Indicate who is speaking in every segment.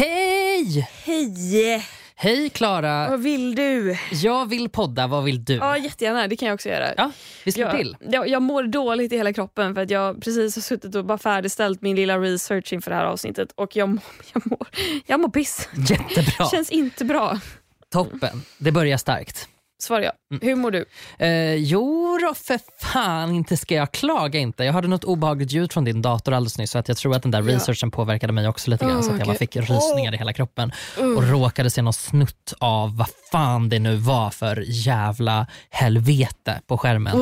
Speaker 1: Hej!
Speaker 2: Hej!
Speaker 1: Hej Klara!
Speaker 2: Vad vill du?
Speaker 1: Jag vill podda, vad vill du?
Speaker 2: Ja, jättegärna. Det kan jag också göra.
Speaker 1: Ja, vi slår
Speaker 2: jag,
Speaker 1: till.
Speaker 2: Jag, jag mår dåligt i hela kroppen för att jag precis har suttit och bara färdigställt min lilla research inför det här avsnittet och jag, jag, mår, jag mår piss.
Speaker 1: Jättebra.
Speaker 2: Känns inte bra.
Speaker 1: Toppen. Det börjar starkt.
Speaker 2: Svarar jag.
Speaker 1: Mm.
Speaker 2: Hur mår du?
Speaker 1: Eh, jo då, för fan, inte ska jag klaga inte. Jag hörde något obehagligt ljud från din dator alldeles nyss så att jag tror att den där
Speaker 2: Ja.
Speaker 1: researchen påverkade mig också lite grann
Speaker 2: Åh,
Speaker 1: så att jag bara fick rysningar i hela kroppen och råkade se någon snutt av vad fan det nu var för jävla helvete på skärmen.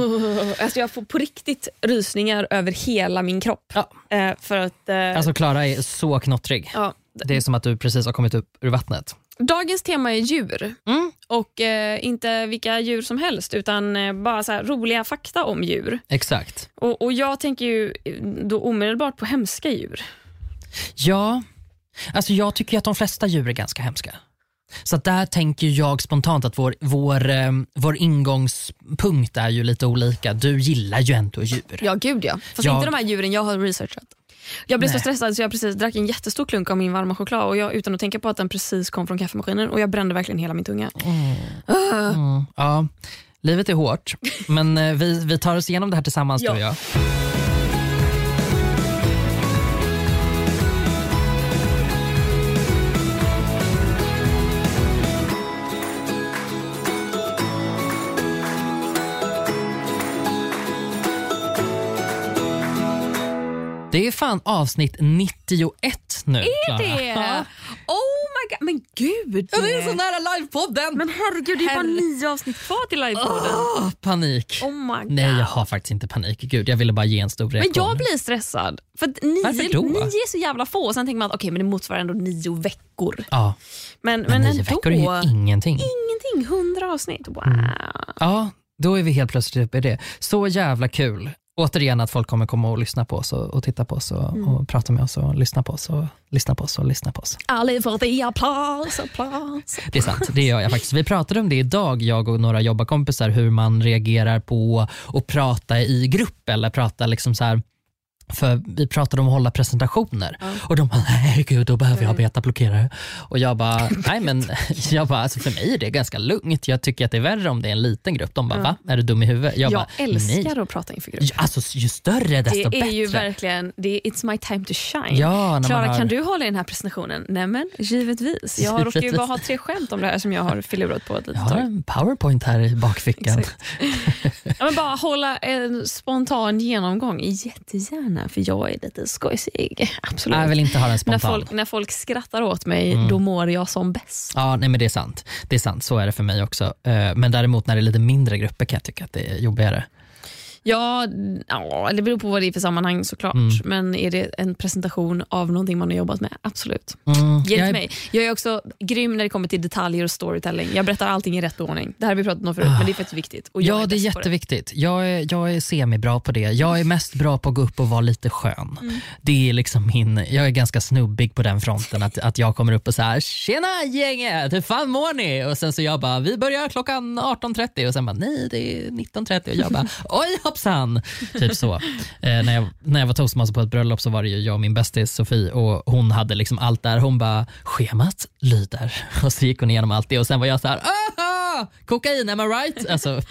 Speaker 2: Alltså jag får på riktigt rysningar över hela min kropp.
Speaker 1: Ja.
Speaker 2: Eh, för att... Eh,
Speaker 1: Alltså Klara är så knottrig.
Speaker 2: ja.
Speaker 1: Det är som att du precis har kommit upp ur vattnet.
Speaker 2: Dagens tema är djur.
Speaker 1: Mm.
Speaker 2: Och eh, inte vilka djur som helst utan eh, bara så roliga fakta om djur.
Speaker 1: Exakt.
Speaker 2: Och, och Jag tänker ju då omedelbart på hemska djur.
Speaker 1: Ja, alltså jag tycker att de flesta djur är ganska hemska. Så där tänker jag spontant att vår, vår, eh, vår ingångspunkt är ju lite olika. Du gillar ju ändå djur.
Speaker 2: Ja, gud ja. Fast
Speaker 1: Jag-
Speaker 2: inte de här djuren jag har researchat. Jag blev så
Speaker 1: Nej.
Speaker 2: stressad så jag precis drack en jättestor klunk av min varma choklad och jag, utan att tänka på att den precis kom från kaffemaskinen och jag brände verkligen hela min tunga.
Speaker 1: Mm, ja, livet är hårt, men eh, vi, vi tar oss igenom det här tillsammans
Speaker 2: Ja.
Speaker 1: du och jag. Det är fan avsnitt 91 nu. Klara.
Speaker 2: Det!
Speaker 1: Ja.
Speaker 2: Oh my god, men gud!
Speaker 1: Ja, det är så nära livepodden!
Speaker 2: Men herregud, det är bara nio avsnitt kvar till livepodden.
Speaker 1: Åh, panik.
Speaker 2: Oh my god.
Speaker 1: Nej, jag har faktiskt inte panik. Gud, jag ville bara ge en stor
Speaker 2: Men
Speaker 1: reaktion.
Speaker 2: jag blir stressad. För nio,
Speaker 1: Varför då?
Speaker 2: nio är så jävla få. Sen tänker man att okej, men det motsvarar ändå nio veckor.
Speaker 1: Ja,
Speaker 2: Men,
Speaker 1: men,
Speaker 2: men,
Speaker 1: nio
Speaker 2: ändå.
Speaker 1: veckor är ju ingenting.
Speaker 2: Ingenting, hundra avsnitt. Wow.
Speaker 1: Ja, då är vi helt plötsligt uppe i det. Så jävla kul. Återigen att folk kommer komma och lyssna på oss och, och titta på oss och,
Speaker 2: Mm.
Speaker 1: och prata med oss och lyssna på oss och lyssna på oss och lyssna på oss.
Speaker 2: Alla för det, applaus, applaus.
Speaker 1: Det är sant, det gör jag faktiskt. Vi pratade om det idag, jag och några jobbarkompisar, hur man reagerar på att prata i grupp eller prata liksom så här för vi pratade om att hålla presentationer och de bara, nej gud då behöver jag betablockerare. Och jag bara, nej men jag bara, alltså för mig är det ganska lugnt. Jag tycker att det är värre om det är en liten grupp. De bara, va? Är du dum i huvudet? Jag,
Speaker 2: Jag
Speaker 1: bara,
Speaker 2: älskar
Speaker 1: nej.
Speaker 2: att prata inför grupp.
Speaker 1: Alltså ju större desto
Speaker 2: Det är
Speaker 1: bättre.
Speaker 2: ju verkligen, det är, it's my time to shine.
Speaker 1: Ja,
Speaker 2: Klara,
Speaker 1: har-
Speaker 2: kan du hålla i den här presentationen? Nämen, givetvis. Jag råkar ju bara ha tre skämt om det här som jag har filurat på ett litet
Speaker 1: Jag har
Speaker 2: tag.
Speaker 1: en powerpoint här i bakfickan.
Speaker 2: Ja, men bara hålla en spontan genomgång, jättegärna, för jag är lite skojsig. Absolut.
Speaker 1: Jag vill inte ha den
Speaker 2: när,
Speaker 1: spontan.
Speaker 2: folk, när folk skrattar åt mig,
Speaker 1: Mm.
Speaker 2: då mår jag som bäst.
Speaker 1: Ja, nej men det är sant. Det är sant, så är det för mig också. Eh, Men däremot när det är lite mindre grupper kan jag tycka att det är jobbigare.
Speaker 2: Ja, ja, det beror på vad det är för sammanhang såklart.
Speaker 1: Mm.
Speaker 2: Men är det en presentation av någonting man har jobbat med, absolut.
Speaker 1: Mm,
Speaker 2: Ge det
Speaker 1: jag är-
Speaker 2: mig. Jag är också grym när det kommer till detaljer och storytelling. Jag berättar allting i rätt ordning. Det här har vi pratat om förut, men det är faktiskt viktigt.
Speaker 1: Ja, det är
Speaker 2: bäst på
Speaker 1: jätteviktigt. Jag är, jag är semibra på det. Jag är mest bra på att gå upp och vara lite skön.
Speaker 2: Mm.
Speaker 1: Det är liksom min, jag är ganska snubbig på den fronten. Att, att jag kommer upp och så här, tjena gänget, hur fan mår ni? Och sen så jag bara, vi börjar klockan 18.30 och sen bara, nej det är 19.30 och jag bara, oj hoppsan. Typ så. Eh, när, jag, när jag var toastmaster på ett bröllop så var det ju jag och min bästis Sofie och hon hade liksom allt där. Hon bara, schemat lyder. Och så gick hon igenom allt det och sen var jag så här, aha, kokain, am I right? Alltså,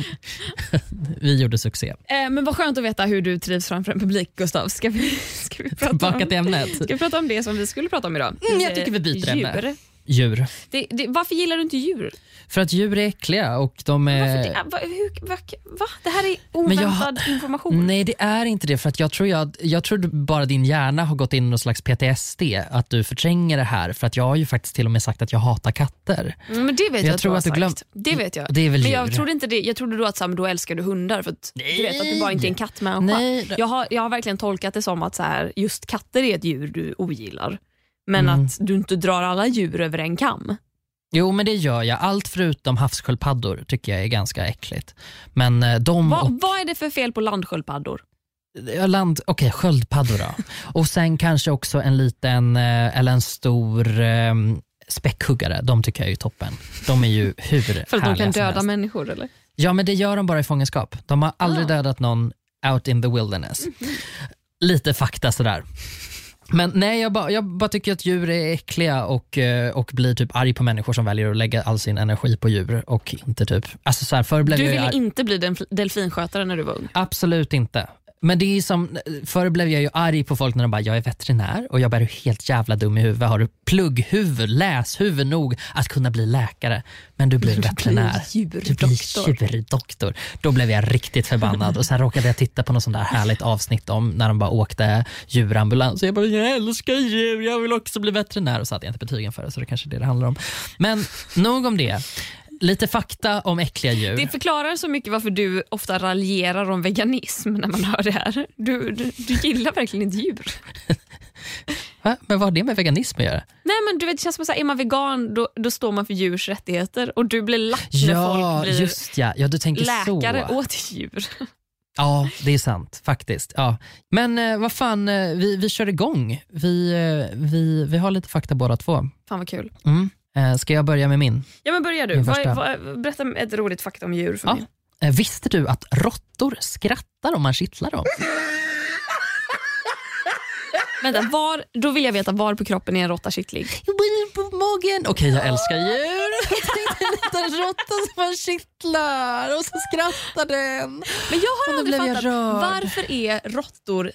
Speaker 1: vi gjorde succé.
Speaker 2: Eh, men vad skönt att veta hur du trivs framför en publik, Gustav. Ska vi, ska vi, prata,
Speaker 1: Tillbaka
Speaker 2: om,
Speaker 1: till ämnet.
Speaker 2: ska vi prata om det som vi skulle prata om idag?
Speaker 1: Mm, jag tycker vi byter ämne. Djur.
Speaker 2: Det, det, varför gillar du inte djur?
Speaker 1: För att djur är äckliga och de är...
Speaker 2: Varför det, va, hur, va, va? det här är
Speaker 1: Men jag-
Speaker 2: oväntad information.
Speaker 1: Nej det är inte det för att jag tror, jag, jag tror bara din hjärna har gått in i någon slags PTSD, att du förtränger det här för att jag har ju faktiskt till och med sagt att jag hatar katter.
Speaker 2: Mm, men det vet jag,
Speaker 1: Jag
Speaker 2: att
Speaker 1: tror
Speaker 2: du har
Speaker 1: att du
Speaker 2: sagt.
Speaker 1: glöm-
Speaker 2: Det vet jag.
Speaker 1: Det är väl
Speaker 2: men jag
Speaker 1: djur.
Speaker 2: trodde inte det. Jag trodde då att så här, då älskar du hundar för att du vet att du bara inte är en kattmänniska.
Speaker 1: Nej.
Speaker 2: Jag, har, jag har verkligen tolkat det som att så här, just katter är ett djur du ogillar. Men
Speaker 1: Mm.
Speaker 2: att du inte drar alla djur över en kam.
Speaker 1: Jo men det gör jag, allt förutom havssköldpaddor tycker jag är ganska äckligt. Men eh, de
Speaker 2: Va,
Speaker 1: och
Speaker 2: vad är det för fel på landsköldpaddor?
Speaker 1: Land, okej sköldpaddor då. och sen kanske också en liten eller en stor eh, späckhuggare. De tycker jag är toppen. De är ju hur
Speaker 2: För att de kan döda människor eller?
Speaker 1: Ja men det gör de bara i fångenskap. De har aldrig
Speaker 2: Ah.
Speaker 1: dödat någon out in the wilderness.
Speaker 2: Mhm.
Speaker 1: Lite fakta sådär. Men nej, jag bara, jag bara tycker att djur är äckliga och, eh, och blir typ arg på människor som väljer att lägga all sin energi på djur. Och inte typ, alltså så här, förr blev
Speaker 2: Du
Speaker 1: jag
Speaker 2: ville
Speaker 1: arg-
Speaker 2: inte bli delf- delfinskötare när du var ung.
Speaker 1: Absolut inte. Men det är som, förr blev jag ju arg på folk när de bara, jag är veterinär och jag bara, är du helt jävla dum i huvudet? Har du plugghuvud, läshuvud nog att kunna bli läkare? Men du blir veterinär. Du
Speaker 2: djurdoktor.
Speaker 1: blir djurdoktor. Då blev jag riktigt förbannad och sen råkade jag titta på något sånt där härligt avsnitt om när de bara åkte djurambulans. Och jag bara, jag älskar djur, jag vill också bli veterinär. Och så hade jag inte betygen för det, så det kanske är det det handlar om. Men nog om det. Lite fakta om äckliga djur.
Speaker 2: Det förklarar så mycket varför du ofta raljerar om veganism när man hör det här. Du, du, du gillar verkligen inte djur.
Speaker 1: Va? Men vad har det med veganism att göra?
Speaker 2: Nej men du vet, det känns som att är man vegan då, då står man för djurs rättigheter och du blir lack när
Speaker 1: Ja,
Speaker 2: folk blir
Speaker 1: just ja. ja. Du tänker
Speaker 2: läkare
Speaker 1: så.
Speaker 2: åt djur.
Speaker 1: Ja, det är sant faktiskt. Ja. Men eh, vad fan, eh, vi, vi kör igång. Vi, eh, vi, vi har lite fakta båda två.
Speaker 2: Fan vad kul.
Speaker 1: Mm. Eh, ska jag börja med min?
Speaker 2: Ja men börja du.
Speaker 1: Min första.
Speaker 2: vad, berätta ett roligt fakta om djur för
Speaker 1: Ja.
Speaker 2: mig.
Speaker 1: Eh, visste du att råttor skrattar om man kittlar dem?
Speaker 2: Vänta, var, då vill jag veta var på kroppen är en råtta kittlig.
Speaker 1: På magen. Okej, jag älskar djur. Tänkte en liten råtta som man kittlar och så skrattar den.
Speaker 2: Men jag har
Speaker 1: Och
Speaker 2: aldrig fattat varför är råttor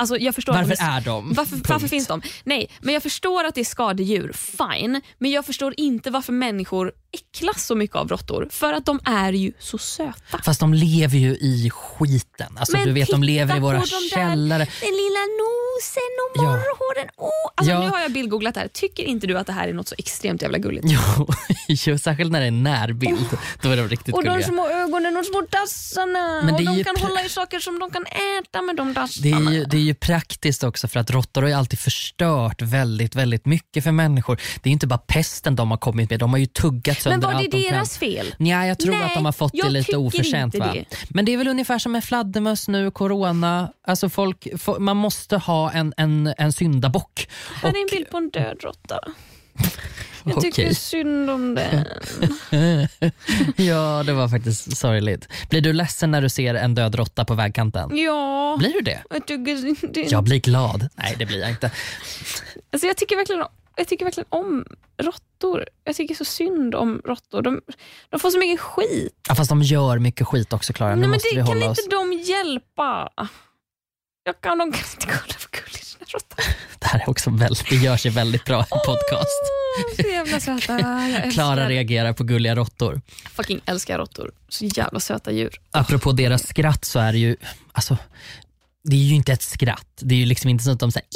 Speaker 2: Alltså jag förstår
Speaker 1: Varför
Speaker 2: de
Speaker 1: är de?
Speaker 2: Varför, varför finns de? Nej, men jag förstår att det är skadedjur, fine. Men jag förstår inte varför människor äcklas så mycket av råttor. För att de är ju så söta.
Speaker 1: Fast de lever ju i skiten. Alltså,
Speaker 2: Men
Speaker 1: du vet, de lever i våra
Speaker 2: de där-
Speaker 1: källare.
Speaker 2: Den lilla nosen och
Speaker 1: Ja.
Speaker 2: morrhåren. Oh. Alltså,
Speaker 1: Ja.
Speaker 2: Nu har jag bildgooglat det här. Tycker inte du att det här är något så extremt jävla gulligt?
Speaker 1: Jo, särskilt när det är närbild. Då är de riktigt
Speaker 2: Och de
Speaker 1: gulliga.
Speaker 2: små ögonen och de små dassarna.
Speaker 1: Men
Speaker 2: och
Speaker 1: det
Speaker 2: de kan hålla i saker som de kan äta med de
Speaker 1: Det
Speaker 2: dassarna.
Speaker 1: är, ju, det är ju praktiskt också för att råttor har ju alltid förstört väldigt, väldigt mycket för människor. Det är inte bara pesten de har kommit med, de har ju tuggat
Speaker 2: Men var det deras fel?
Speaker 1: Ja, jag tror
Speaker 2: Nej,
Speaker 1: att de har fått det lite oförtjänt. Va?
Speaker 2: det.
Speaker 1: Men det är väl ungefär som med fladdermöss nu, corona. Alltså folk, fo- man måste ha en, en, en syndabock.
Speaker 2: Här är en bild på en död råtta. Jag tycker
Speaker 1: Okej.
Speaker 2: synd om den.
Speaker 1: ja, det var faktiskt sorgligt. Blir du ledsen när du ser en död råtta på vägkanten?
Speaker 2: Ja,
Speaker 1: Blir du det?
Speaker 2: jag tycker, det,
Speaker 1: Jag blir glad. Nej, det blir jag inte.
Speaker 2: alltså jag, tycker verkligen, jag tycker verkligen om råttor. Jag tycker så synd om råttor. De, de får så mycket skit.
Speaker 1: Ja, fast de gör mycket skit också, Klara.
Speaker 2: Nej, men
Speaker 1: måste
Speaker 2: det
Speaker 1: vi
Speaker 2: kan
Speaker 1: hålla
Speaker 2: inte
Speaker 1: oss.
Speaker 2: de hjälpa. Jag kan, de kan inte kolla på gullig den här råttan.
Speaker 1: Det här är också väldigt, det gör sig väldigt bra i podcast.
Speaker 2: Åh, så jävla söta. Jag
Speaker 1: Klara reagerar på gulliga råttor.
Speaker 2: fucking älskar råttor. Så jävla söta djur.
Speaker 1: Apropå deras skratt så är det ju, alltså, det är ju inte ett skratt. Det är ju liksom inte så att de säger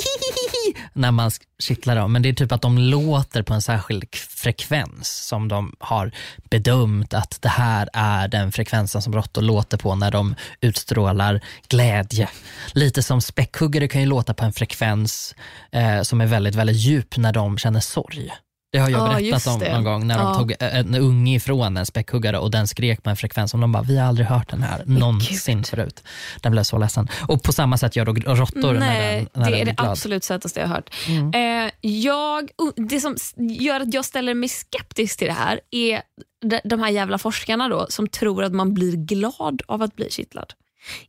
Speaker 1: när man kittlar dem, men det är typ att de låter på en särskild frekvens som de har bedömt att det här är den frekvensen som råttor låter på när de utstrålar glädje. Lite som späckhuggare kan ju låta på en frekvens eh, som är väldigt, väldigt djup när de känner sorg. Det har jag
Speaker 2: Ja,
Speaker 1: berättat om någon gång när de
Speaker 2: Ja.
Speaker 1: tog en unge ifrån en späckhuggare och den skrek på en frekvens som de bara, vi har aldrig hört den här någonsin förut. Den blev så ledsen. Och på samma sätt gör då råttor när den, när
Speaker 2: det
Speaker 1: den
Speaker 2: är det
Speaker 1: glad.
Speaker 2: absolut sötaste jag har hört.
Speaker 1: Mm.
Speaker 2: Eh, jag, det som gör att jag ställer mig skeptisk till det här är de, de här jävla forskarna då, som tror att man blir glad av att bli kittlad.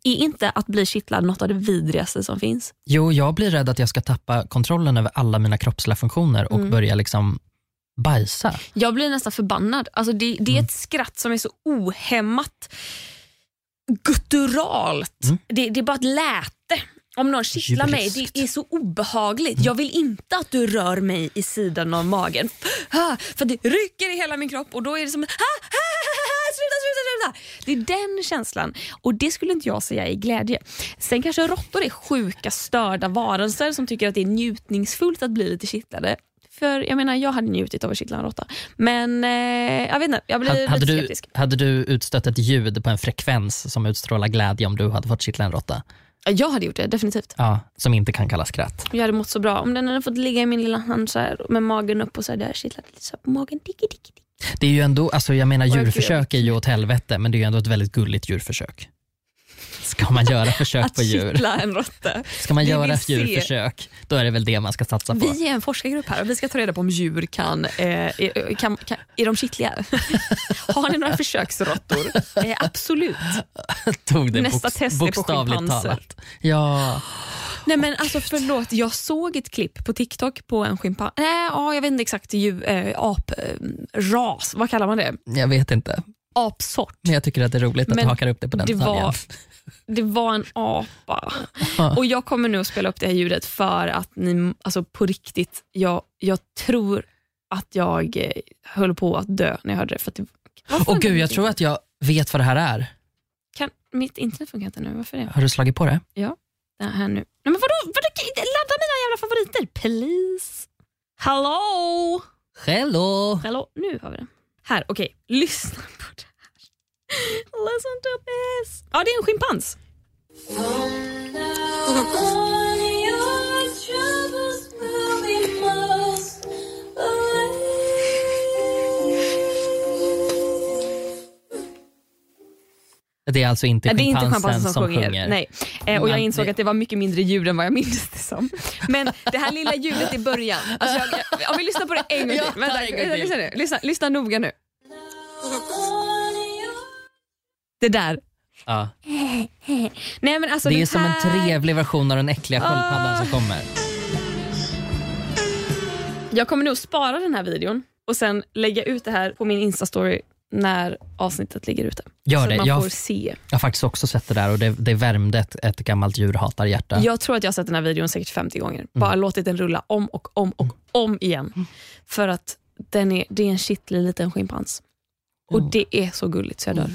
Speaker 2: Är inte att bli kittlad något av det vidrigaste som finns?
Speaker 1: Jo, jag blir rädd att jag ska tappa kontrollen över alla mina kroppsliga funktioner och
Speaker 2: Mm.
Speaker 1: börja liksom bajsa.
Speaker 2: Jag blir nästan förbannad. Alltså det, det är
Speaker 1: Mm.
Speaker 2: ett skratt som är så ohämmat gutturalt.
Speaker 1: Mm.
Speaker 2: Det, det är bara ett läte. Om någon kittlar mig, det är så obehagligt. Jag vill inte att du rör mig i sidan av magen. För det rycker i hela min kropp och då är det som sluta, sluta, sluta. Det är den känslan och det skulle inte jag säga är glädje. Sen kanske råttor är sjuka, störda varelser som tycker att det är njutningsfullt att bli lite kittlade. För jag menar, jag hade njutit av att kittla en råtta. Men eh, jag vet inte, jag blir
Speaker 1: Hade,
Speaker 2: lite
Speaker 1: hade, du,
Speaker 2: skeptisk.
Speaker 1: hade du utstött ett ljud på en frekvens som utstrålar glädje om du hade fått kittla en råtta?
Speaker 2: Jag hade gjort det, definitivt.
Speaker 1: Ja, som inte kan kallas skratt.
Speaker 2: Jag hade mått så bra om den hade fått ligga i min lilla hand så här, med magen upp och så hade jag kittlat lite så här på magen. Dicki, dicki, dicki.
Speaker 1: Det är ju ändå, alltså jag menar djurförsök är ju åt helvete men det är ju ändå ett väldigt gulligt djurförsök. Ska man göra försök
Speaker 2: att
Speaker 1: på djur?
Speaker 2: kittla en råtta.
Speaker 1: Ska man
Speaker 2: Vi
Speaker 1: göra djurförsök, då är det väl det man ska satsa på.
Speaker 2: Vi är en forskargrupp här och vi ska ta reda på om djur kan, eh, är, kan, kan är de kittliga? Har ni några försöksråttor? Eh, absolut.
Speaker 1: Tog det
Speaker 2: Nästa
Speaker 1: boks-
Speaker 2: test är på schimpanser.
Speaker 1: Ja,
Speaker 2: Nej men alltså förlåt, jag såg ett klipp på TikTok på en schimpans, nej ja, jag vet inte exakt djur, äh, apras, vad kallar man det?
Speaker 1: jag vet inte.
Speaker 2: Apsort.
Speaker 1: Men jag tycker att det är roligt att
Speaker 2: Men
Speaker 1: du hakar upp det på den
Speaker 2: det
Speaker 1: detaljen.
Speaker 2: var- Det var en apa. Och jag kommer nu att spela upp det här ljudet för att ni, alltså på riktigt, jag, jag tror att jag eh, höll på att dö när jag hörde det. För det
Speaker 1: Åh gud, jag tror att jag vet vad det här är.
Speaker 2: Kan, mitt internet funkar inte nu, varför det?
Speaker 1: Har du slagit på det?
Speaker 2: Det här nu. Nej men vadå, vadå? Ladda mina jävla favoriter, please. Hallå?
Speaker 1: Hello!
Speaker 2: Hallå, nu har vi den. Här, okej. Okay. Lyssna på det här. Listen to this. Ja, det är en schimpans.
Speaker 1: Det är alltså inte schimpansen
Speaker 2: som,
Speaker 1: som
Speaker 2: sjunger. Nej. Eh, och jag insåg
Speaker 1: det-
Speaker 2: att det var mycket mindre ljud än vad jag minns det som. Men det här lilla ljudet i början. Alltså jag, jag, om vi lyssnar på det en gång till.
Speaker 1: ta
Speaker 2: Vänta,
Speaker 1: en
Speaker 2: lyssna, nu. Lyssna, lyssna noga nu. Det där.
Speaker 1: Ja.
Speaker 2: Nej, men alltså
Speaker 1: Det är som en
Speaker 2: här...
Speaker 1: trevlig version av den äckliga sköldpaddan som kommer.
Speaker 2: Jag kommer nog spara den här videon och sen lägga ut det här på min Insta-story när avsnittet ligger ute.
Speaker 1: Gör
Speaker 2: så
Speaker 1: det.
Speaker 2: att man
Speaker 1: Jag-
Speaker 2: får se.
Speaker 1: Jag har faktiskt också sett det där och det, det värmde ett, ett gammalt djurhatarhjärta.
Speaker 2: Jag tror att jag har sett den här videon säkert 50 gånger.
Speaker 1: Mm.
Speaker 2: Bara låtit den rulla om och om och om igen. För att den är, det är en kittlig liten schimpans. Och
Speaker 1: Mm.
Speaker 2: det är så gulligt så jag dör.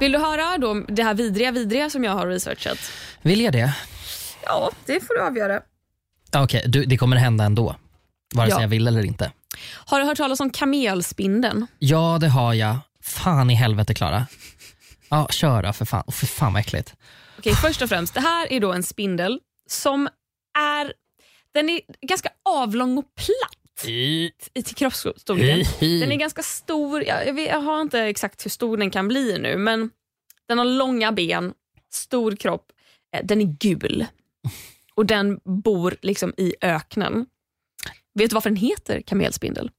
Speaker 2: Vill du höra då det här vidriga vidriga som jag har researchat?
Speaker 1: Vill jag det?
Speaker 2: Ja, det får du avgöra.
Speaker 1: Okej, du, det kommer hända ändå. Vare sig
Speaker 2: Ja.
Speaker 1: jag vill eller inte.
Speaker 2: Har du hört talas om kamelspindeln?
Speaker 1: Ja, det har jag. Fan i helvete Klara. Ja, kör då för fan. Oh, för fan vad äckligt.
Speaker 2: Okej, först och främst, det här är då en spindel som är, den är ganska avlång och platt i till kroppsstorleken. Den är ganska stor, jag, jag, vet, jag har inte exakt hur stor den kan bli nu men den har långa ben, stor kropp, eh, den är gul och den bor liksom i öknen. Vet du varför den heter kamelspindel?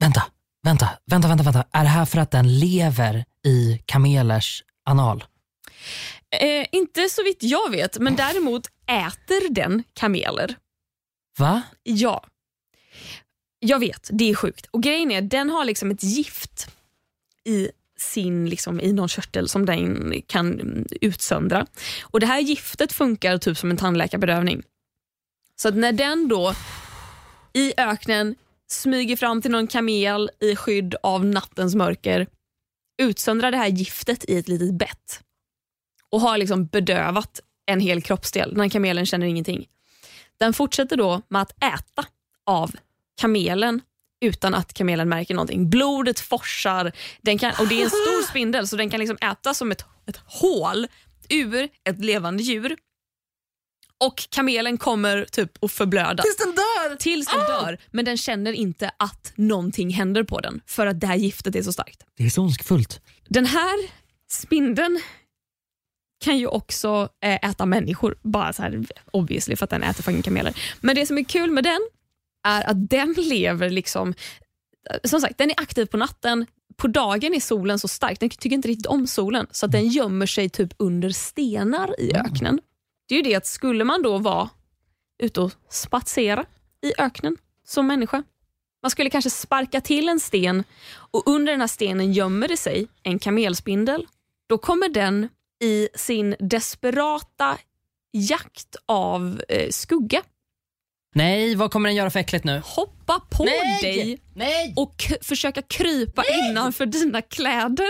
Speaker 1: Vänta, vänta, vänta, vänta, vänta. Är det här för att den lever i kamelers anal?
Speaker 2: Eh, inte så vitt jag vet, men däremot äter den kameler.
Speaker 1: Va?
Speaker 2: Ja. Jag vet, det är sjukt. Och grejen är, den har liksom ett gift i sin liksom, i någon körtel som den kan utsöndra. Och Det här giftet funkar typ som en tandläkarbedövning. Så att när den då i öknen smyger fram till någon kamel i skydd av nattens mörker utsöndrar det här giftet i ett litet bett och har liksom bedövat en hel kroppsdel. Den här kamelen känner ingenting. Den fortsätter då med att äta av kamelen utan att kamelen märker någonting. Blodet forsar den kan, och det är en stor spindel så den kan liksom äta som ett, ett hål ur ett levande djur. Och kamelen kommer typ att förblöda
Speaker 1: den dör!
Speaker 2: tills den dör men den känner inte att någonting händer på den för att det här giftet är så starkt.
Speaker 1: Det är så ondskefullt.
Speaker 2: Den här spindeln kan ju också eh, äta människor, bara så här obviously för att den äter fucking kameler. Men det som är kul med den är att den lever liksom, som sagt den är aktiv på natten, på dagen är solen så stark, den tycker inte riktigt om solen så att den gömmer sig typ under stenar i öknen. Det är ju det att skulle man då vara ute och spatsera i öknen som människa, man skulle kanske sparka till en sten och under den här stenen gömmer det sig en kamelspindel. Då kommer den i sin desperata jakt av eh, skugga
Speaker 1: Nej, vad kommer den göra för äckligt nu?
Speaker 2: hoppa på dig
Speaker 1: Nej!
Speaker 2: och försöka krypa innanför dina kläder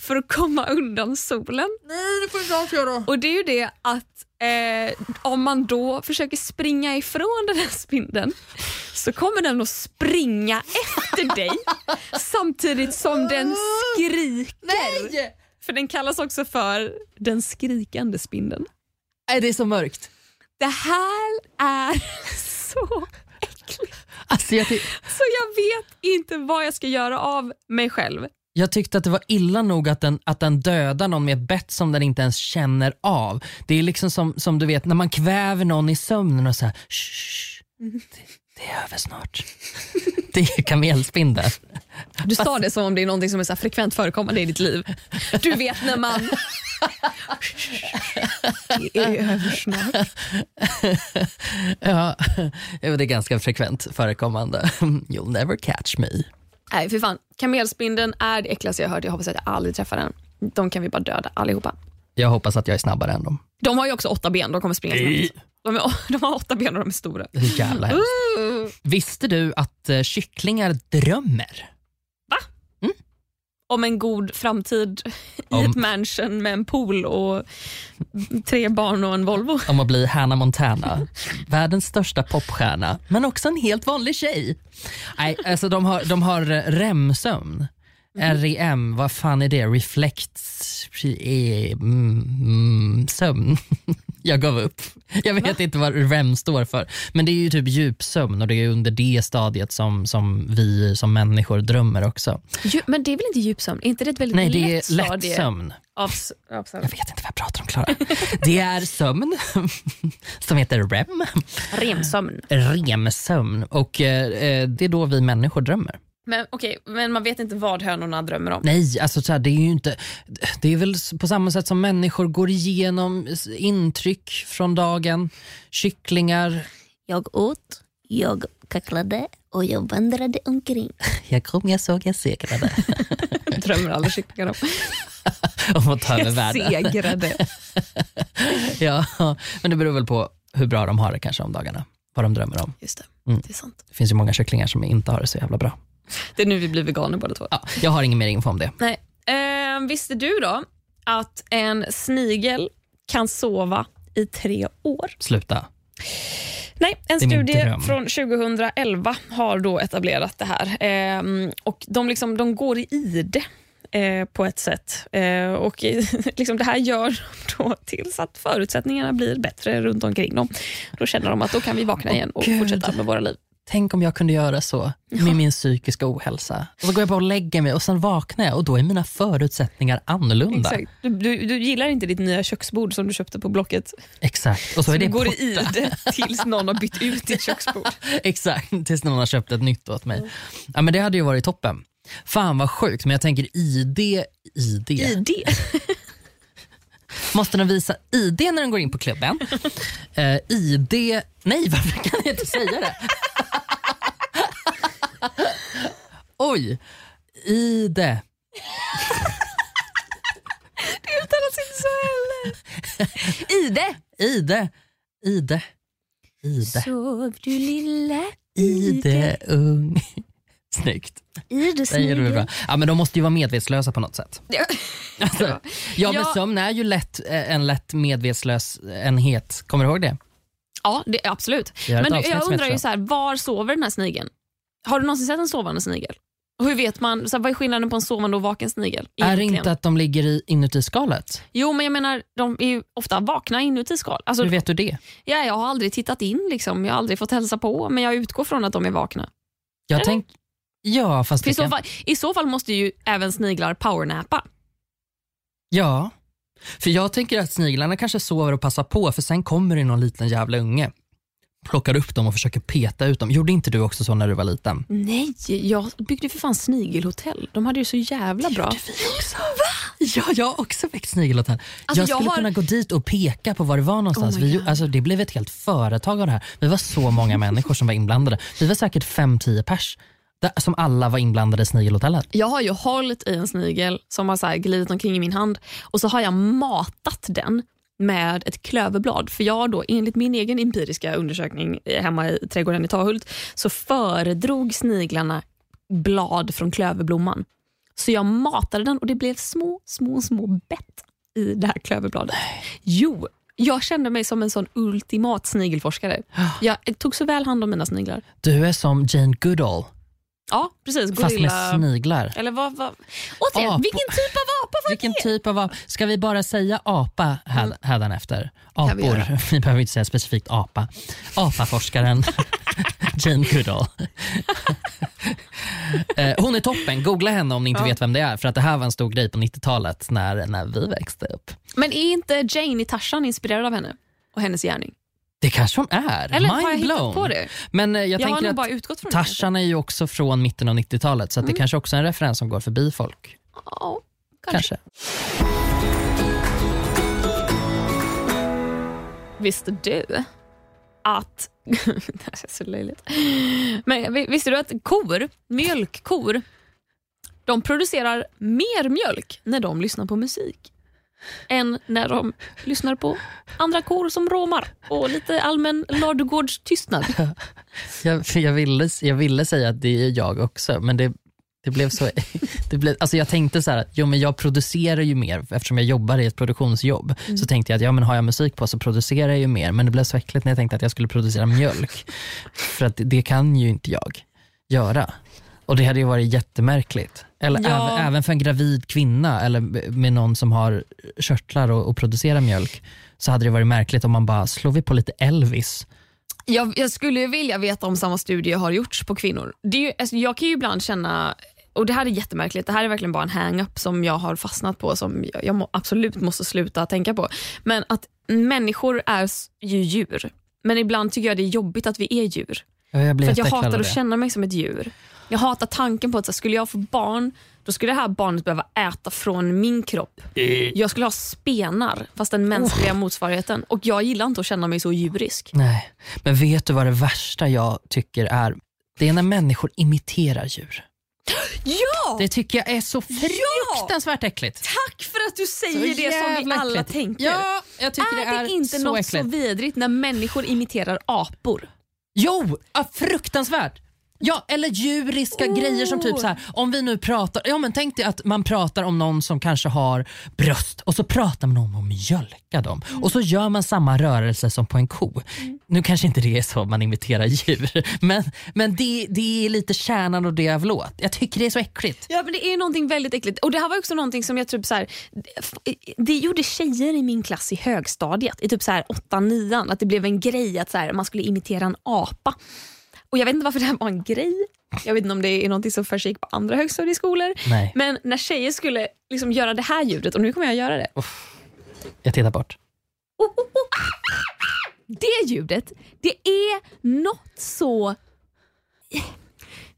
Speaker 2: för att komma undan solen.
Speaker 1: Nej, det får inte alls göra.
Speaker 2: Och det är ju det att eh, om man då försöker springa ifrån den här spindeln så kommer den att springa efter dig samtidigt som den skriker.
Speaker 1: Nej!
Speaker 2: För den kallas också för den skrikande spindeln.
Speaker 1: Nej, det är så mörkt.
Speaker 2: Det här är så äckligt.
Speaker 1: Alltså, jag,
Speaker 2: Så jag vet inte vad jag ska göra av mig själv.
Speaker 1: Jag tyckte att det var illa nog att den, att den dödar någon med ett bett som den inte ens känner av. Det är liksom som, som du vet när man kväver någon i sömnen och så här, "Shh, det, det är över snart. det är kamelspindel.
Speaker 2: Du sa det som om det är något som är så frekvent förekommande i ditt liv. Du vet när man... Det är över snart.
Speaker 1: ja, det är ganska frekvent förekommande. You'll never catch me.
Speaker 2: Nej, för fan. Kamelspindeln är det äckligaste jag har hört. Jag hoppas att jag aldrig träffar den. De kan vi bara döda allihopa.
Speaker 1: Jag hoppas att jag är snabbare än dem.
Speaker 2: De har ju också åtta ben. De kommer springa snabbt. De, är, de har åtta ben och de är stora.
Speaker 1: Jävla hemskt.
Speaker 2: Uh.
Speaker 1: Visste du att eh, kycklingar drömmer?
Speaker 2: Om en god framtid i
Speaker 1: Om-
Speaker 2: ett mansion med en pool och tre barn och en Volvo.
Speaker 1: om att bli Hannah Montana. Världens största popstjärna, men också en helt vanlig tjej. Nej, alltså de har, de har eh, REM-sömn. REM, vad fan är det? Reflects eh, mm, mm, sömn. Jag gav upp. Jag vet inte vad REM står för. Men det är ju typ djupsömn och det är under det stadiet som, som vi som människor drömmer också.
Speaker 2: Ju, men det är väl inte djupsömn? Är inte det ett väldigt
Speaker 1: Nej, det
Speaker 2: lätt
Speaker 1: är lätt
Speaker 2: stadie
Speaker 1: sömn.
Speaker 2: Av, av sömn?
Speaker 1: Jag vet inte vad jag pratar om Klara. Det är sömn som heter REM.
Speaker 2: Remsömn.
Speaker 1: REM-sömn och eh, eh, det är då vi människor drömmer.
Speaker 2: Men, okej, men man vet inte vad hönorna drömmer om.
Speaker 1: Nej, alltså så här, det är ju inte... Det är väl på samma sätt som människor går igenom intryck från dagen. Kycklingar,
Speaker 3: Jag åt, jag kacklade och jag vandrade omkring.
Speaker 1: jag kom, jag såg, jag segrade.
Speaker 2: drömmer alla kycklingar om.
Speaker 1: Om att ta över världen.
Speaker 2: Segrade.
Speaker 1: Ja, men det beror väl på hur bra de har det kanske om dagarna. Vad de drömmer om.
Speaker 2: Just det,
Speaker 1: Mm.
Speaker 2: det är sant.
Speaker 1: Det finns ju många kycklingar som inte har det så jävla bra.
Speaker 2: Det är nu vi blir veganer båda två.
Speaker 1: Ja, jag har ingen mer info om det.
Speaker 2: Nej. Eh, visste du då att en snigel kan sova i tre år?
Speaker 1: Sluta.
Speaker 2: Nej, en studie från 2011 har då etablerat det här. Ehm, och de, liksom, de går i ide eh, på ett sätt. Eh, och liksom, Det här gör de då tills att förutsättningarna blir bättre runt omkring dem. Då känner de att då kan vi vakna igen och
Speaker 1: Gud.
Speaker 2: fortsätta med våra liv.
Speaker 1: Tänk om jag kunde göra så med min psykiska ohälsa. Och så går jag bara och lägger mig och sen vaknar jag och då är mina förutsättningar annorlunda.
Speaker 2: Exakt. Du, du, du gillar inte ditt nya köksbord som du köpte på Blocket.
Speaker 1: Exakt. Och så är
Speaker 2: du
Speaker 1: det
Speaker 2: går
Speaker 1: borta.
Speaker 2: i ide tills någon har bytt ut ditt köksbord.
Speaker 1: Exakt, tills någon har köpt ett nytt åt mig. Ja, men det hade ju varit toppen. Fan vad sjukt, men jag tänker ID, ID.
Speaker 2: ID?
Speaker 1: Måste de visa ID när de går in på klubben? Eh, ID, nej varför kan jag inte säga det? Oj, ID.
Speaker 2: Det uttalas inte så heller. ID.
Speaker 1: ID, ID, ID,
Speaker 3: Sov du lilla
Speaker 1: ID ung. Snyggt.
Speaker 3: ide
Speaker 1: Det är det bra. Ja, men de måste ju vara medvetslösa på något sätt.
Speaker 2: Ja.
Speaker 1: Alltså, ja, men
Speaker 2: Ja.
Speaker 1: sömn är ju lätt, eh, en lätt medvetslös enhet. Kommer du ihåg det?
Speaker 2: Ja, det, absolut. Men du, jag undrar ju så här, var sover den här snigeln? Har du någonsin sett en sovande snigel? Hur vet man, så här, vad är skillnaden på en sovande och vaken snigel?
Speaker 1: Är det
Speaker 2: egentligen?
Speaker 1: inte att de ligger i, inuti skalet?
Speaker 2: Jo, men jag menar, de är ju ofta vakna inuti skal. Alltså,
Speaker 1: Hur vet du det?
Speaker 2: ja, jag har aldrig tittat in, liksom. jag har aldrig fått hälsa på, men jag utgår från att de är vakna.
Speaker 1: Jag tänk, ja, fast
Speaker 2: För i,
Speaker 1: det
Speaker 2: så fall, I så fall måste ju även sniglar powernappa.
Speaker 1: Ja, för jag tänker att sniglarna kanske sover och passar på för sen kommer det någon liten jävla unge. Plockar upp dem och försöker peta ut dem. Gjorde inte du också så när du var liten?
Speaker 2: Nej, jag byggde för fan snigelhotell. De hade ju så jävla bra.
Speaker 1: vi också. Ja, jag har också väckt snigelhotell.
Speaker 2: Alltså,
Speaker 1: jag
Speaker 2: jag
Speaker 1: skulle
Speaker 2: har-
Speaker 1: kunna gå dit och peka på var det var någonstans.
Speaker 2: Oh
Speaker 1: vi, alltså, det blev ett helt företag av det här. Vi var så många människor som var inblandade. Vi var säkert 5-10 pers där, som alla var inblandade i snigelhotellet.
Speaker 2: Jag har ju hållit i en snigel som har så här glidit omkring i min hand och så har jag matat den med ett klöverblad. För jag då, enligt min egen empiriska undersökning hemma i trädgården i Tahult så föredrog sniglarna blad från klöverblomman. Så jag matade den och det blev små, små, små bett i det här klöverbladet. Jo, jag kände mig som en sån ultimat snigelforskare. Jag tog så väl hand om mina sniglar.
Speaker 1: Du är som Jane Goodall,
Speaker 2: Ja, precis.
Speaker 1: fast med
Speaker 2: Gorilla...
Speaker 1: sniglar.
Speaker 2: Eller vad? vad? Återigen,
Speaker 1: Apor.
Speaker 2: vilken typ av apa var
Speaker 1: Vilken
Speaker 2: det?
Speaker 1: typ av apa? Ska vi bara säga apa häd- hädanefter?
Speaker 2: Kan vi.
Speaker 1: Apor. Vi behöver inte säga specifikt apa. Apaforskaren Jane Goodall. Eh, hon är toppen, googla henne om ni inte
Speaker 2: Ja.
Speaker 1: vet vem det är. För att det här var en stor grej på 90-talet när, när vi växte upp.
Speaker 2: Men är inte Jane i Tarzan inspirerad av henne och hennes gärning?
Speaker 1: Det kanske hon är.
Speaker 2: Eller har jag
Speaker 1: Mind
Speaker 2: hittat
Speaker 1: blown.
Speaker 2: på det?
Speaker 1: Men eh, jag,
Speaker 2: Jag, har
Speaker 1: tänker att
Speaker 2: bara utgått från.
Speaker 1: Tarzan är ju också från mitten av 90-talet så att det
Speaker 2: Mm.
Speaker 1: kanske också är en referens som går förbi folk.
Speaker 2: Ja, kanske.
Speaker 1: Kanske.
Speaker 2: Visste du att... det här är så löjligt. Men vi- visste du att kor, mjölkkor, de producerar mer mjölk när de lyssnar på musik än när de lyssnar på andra kor som råmar och lite allmän ladugårdstystnad.
Speaker 1: Jag, jag, ville, jag ville säga att det är jag också, men det, det blev så... Det blev, alltså jag tänkte så här att jo, men jag producerar ju mer eftersom jag jobbar i ett produktionsjobb.
Speaker 2: Mm.
Speaker 1: Så tänkte jag att ja, men har jag musik på så producerar jag ju mer. Men det blev så äckligt när jag tänkte att jag skulle producera mjölk. För att det kan ju inte jag göra. Och det hade ju varit jättemärkligt. Eller
Speaker 2: Ja.
Speaker 1: även, även för en gravid kvinna eller med någon som har körtlar och, och producerar mjölk så hade det varit märkligt om man bara slår vi på lite Elvis.
Speaker 2: Jag, jag skulle ju vilja veta om samma studie har gjorts på kvinnor. Det är ju, alltså, jag kan ju ibland känna, och det här är jättemärkligt, det här är verkligen bara en hang-up som jag har fastnat på som jag, jag må, absolut måste sluta tänka på. Men att människor är ju djur. Men ibland tycker jag det är jobbigt att vi är djur.
Speaker 1: Ja, jag
Speaker 2: För jag hatar att känna mig som ett djur. Jag hatar tanken på att så här, skulle jag få barn, då skulle det här barnet behöva äta från min kropp. Jag skulle ha spenar, fast den mänskliga motsvarigheten. Och jag gillar inte att känna mig så djurisk.
Speaker 1: Nej, men vet du vad det värsta jag tycker är? Det är när människor imiterar djur.
Speaker 2: Ja!
Speaker 1: Det tycker jag är så fruktansvärt äckligt.
Speaker 2: Tack för att du säger
Speaker 1: Så
Speaker 2: det som vi
Speaker 1: jävla
Speaker 2: alla
Speaker 1: äckligt.
Speaker 2: tänker.
Speaker 1: Ja, jag tycker
Speaker 2: är
Speaker 1: det är
Speaker 2: det inte
Speaker 1: så
Speaker 2: något
Speaker 1: äckligt.
Speaker 2: så vidrigt när människor imiterar apor?
Speaker 1: Jo, fruktansvärt. Ja, eller djuriska
Speaker 2: Oh.
Speaker 1: grejer som typ så här, om vi nu pratar, ja men tänk dig att man pratar om någon som kanske har bröst och så pratar man om att mjölka dem
Speaker 2: Mm.
Speaker 1: och så gör man samma rörelse som på en ko. Nu kanske inte det är så man imiterar djur, men, men det, det är lite kärnan och det jag vill åt. Jag tycker det är så äckligt.
Speaker 2: Ja men det är någonting väldigt äckligt. Och det här var också någonting som jag typ så här, det gjorde tjejer i min klass i högstadiet, i typ så här 8-9, att det blev en grej att så här, man skulle imitera en apa. Och Jag vet inte varför det här var en grej. Jag vet inte om det är någonting som försiggick på andra högstadieskolor.
Speaker 1: Nej,
Speaker 2: Men när tjejer skulle liksom göra det här ljudet, och nu kommer jag göra det.
Speaker 1: jag tittar bort.
Speaker 2: Det ljudet, det är något så...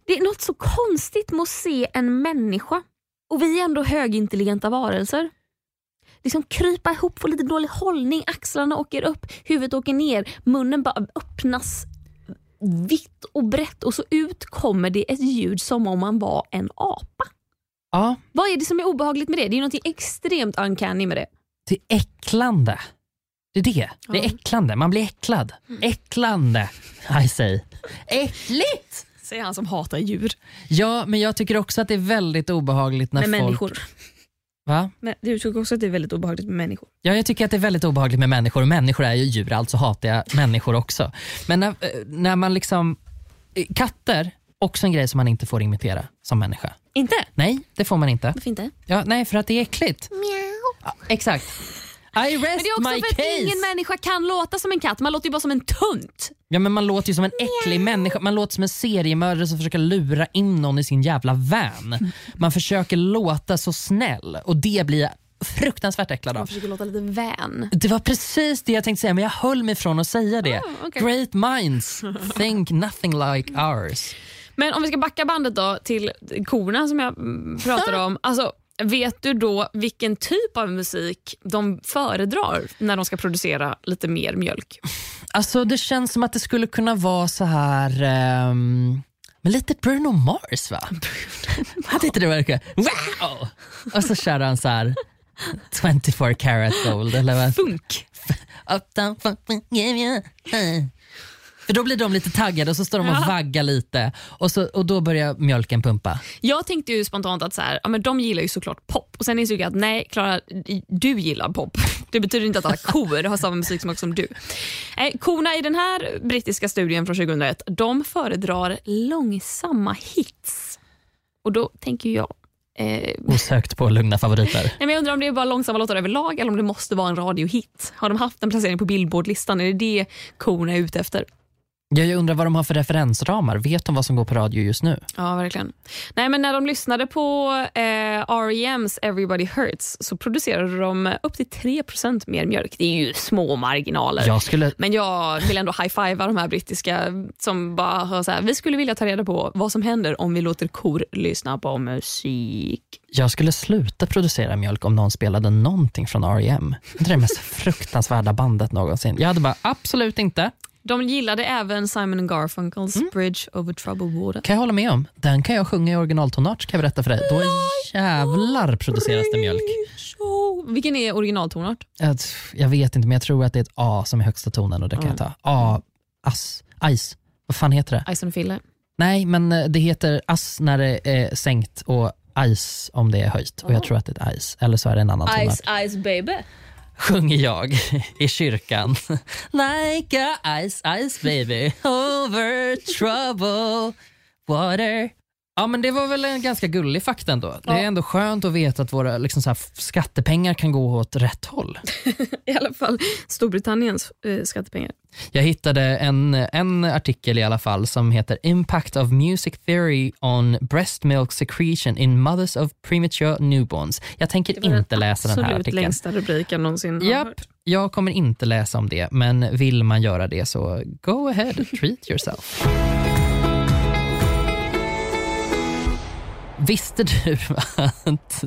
Speaker 2: Det är något så konstigt med att se en människa, och vi är ändå högintelligenta varelser. Liksom krypa ihop, få lite dålig hållning, axlarna åker upp, huvudet åker ner, munnen bara öppnas vitt och brett och så ut kommer det ett ljud som om man var en apa.
Speaker 1: Ja,
Speaker 2: Vad är det som är obehagligt med det? Det är något extremt uncanny med det.
Speaker 1: det är äcklande. Det är det. Det är
Speaker 2: Ja.
Speaker 1: äcklande. Man blir äcklad. Äcklande, I say. Äckligt!
Speaker 2: Säger han som hatar djur.
Speaker 1: Ja, men jag tycker också att det är väldigt obehagligt när
Speaker 2: Med
Speaker 1: folk...
Speaker 2: människor.
Speaker 1: Va?
Speaker 2: Men du tycker också att det är väldigt obehagligt med människor?
Speaker 1: Ja, jag tycker att det är väldigt obehagligt med människor och människor är ju djur, alltså hatar jag människor också. Men när, eh, när man liksom... eh, Katter, också en grej som man inte får imitera som människa.
Speaker 2: Inte?
Speaker 1: Nej, det får man inte.
Speaker 2: Varför inte?
Speaker 1: Ja, nej, för att det är äckligt. Ja, exakt. I rest
Speaker 2: Men det är också
Speaker 1: my
Speaker 2: för att
Speaker 1: case.
Speaker 2: ingen människa kan låta som en katt. Man låter ju bara som en tunt.
Speaker 1: Ja, men man låter ju som en äcklig människa. Man låter som en seriemördare som försöker lura in någon i sin jävla van. Man försöker låta så snäll och det blir fruktansvärt äcklad
Speaker 2: Man
Speaker 1: av.
Speaker 2: försöker låta lite vän.
Speaker 1: Det var precis det jag tänkte säga men jag höll mig från att säga det.
Speaker 2: Ah, okej.
Speaker 1: Great minds think nothing like ours.
Speaker 2: Men om vi ska backa bandet då till korna som jag pratade om. Alltså, vet du då vilken typ av musik de föredrar när de ska producera lite mer mjölk?
Speaker 1: Alltså det känns som att det skulle kunna vara så här ehm, men lite Bruno Mars va? Hade inte det verkar? Wow! Och så kör han så här 24 karat gold eller vad?
Speaker 2: Funk.
Speaker 1: Uptown. För då blir de lite taggade och så står de och
Speaker 2: Ja.
Speaker 1: vaggar lite och, så, och då börjar mjölken pumpa.
Speaker 2: Jag tänkte ju spontant att så här, ja, men de gillar ju såklart pop och sen insåg jag att nej Klara, du gillar pop. Det betyder inte att alla kor har samma musiksmak som du. Nej, korna i den här brittiska studien från 2001 de föredrar långsamma hits. Och då tänker jag Eh,
Speaker 1: Osökt på lugna favoriter.
Speaker 2: nej, men jag undrar om det är bara långsamma låtar överlag eller om det måste vara en radiohit. Har de haft en placering på Billboardlistan? Är det det korna är ute efter?
Speaker 1: Jag undrar vad de har för referensramar. Vet de vad som går på radio just nu?
Speaker 2: Ja, verkligen. Nej, men när de lyssnade på eh, R.E.M's Everybody Hurts så producerade de upp till 3% mer mjölk. Det är ju små marginaler.
Speaker 1: Jag skulle,
Speaker 2: Men jag vill ändå high-fivea de här brittiska som bara har så här, vi skulle vilja ta reda på vad som händer om vi låter kor lyssna på musik.
Speaker 1: jag skulle sluta producera mjölk om någon spelade någonting från R.E.M. Det är det mest fruktansvärda bandet någonsin. Jag hade bara, absolut inte.
Speaker 2: De gillade även Simon Garfunkels Bridge over troubled water.
Speaker 1: Kan jag hålla med om. Den kan jag sjunga i originaltonart kan jag berätta för dig. Då jävlar produceras det mjölk.
Speaker 2: Vilken är originaltonart?
Speaker 1: Jag, jag vet inte men jag tror att det är ett A som är högsta tonen och det kan jag ta. A, ass, ice. Vad fan heter det?
Speaker 2: Ison och Fille.
Speaker 1: Nej men eh, det heter ass när det är sänkt och ice om det är höjt. Och jag tror att det är ice. Eller så är det en annan tonart.
Speaker 2: Ice baby.
Speaker 1: Sjunger jag i kyrkan. Like a ice ice baby over trouble water. Ja men det var väl en ganska gullig fakta ändå. Det är
Speaker 2: Ja.
Speaker 1: ändå skönt att veta att våra liksom så här, skattepengar kan gå åt rätt håll.
Speaker 2: I alla fall Storbritanniens eh, skattepengar.
Speaker 1: Jag hittade en, en artikel i alla fall som heter Impact of Music Theory on Breast Milk Secretion in Mothers of Premature Newborns. Jag tänker inte läsa den här
Speaker 2: Absolut
Speaker 1: artikeln.
Speaker 2: längsta rubriken någonsin. har
Speaker 1: Japp,
Speaker 2: hört.
Speaker 1: jag kommer inte läsa om det, men vill man göra det så go ahead, treat yourself. Visste du att,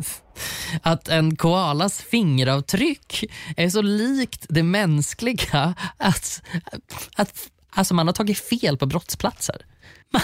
Speaker 1: att en koalas fingeravtryck är så likt det mänskliga att, att alltså man har tagit fel på brottsplatser? Man,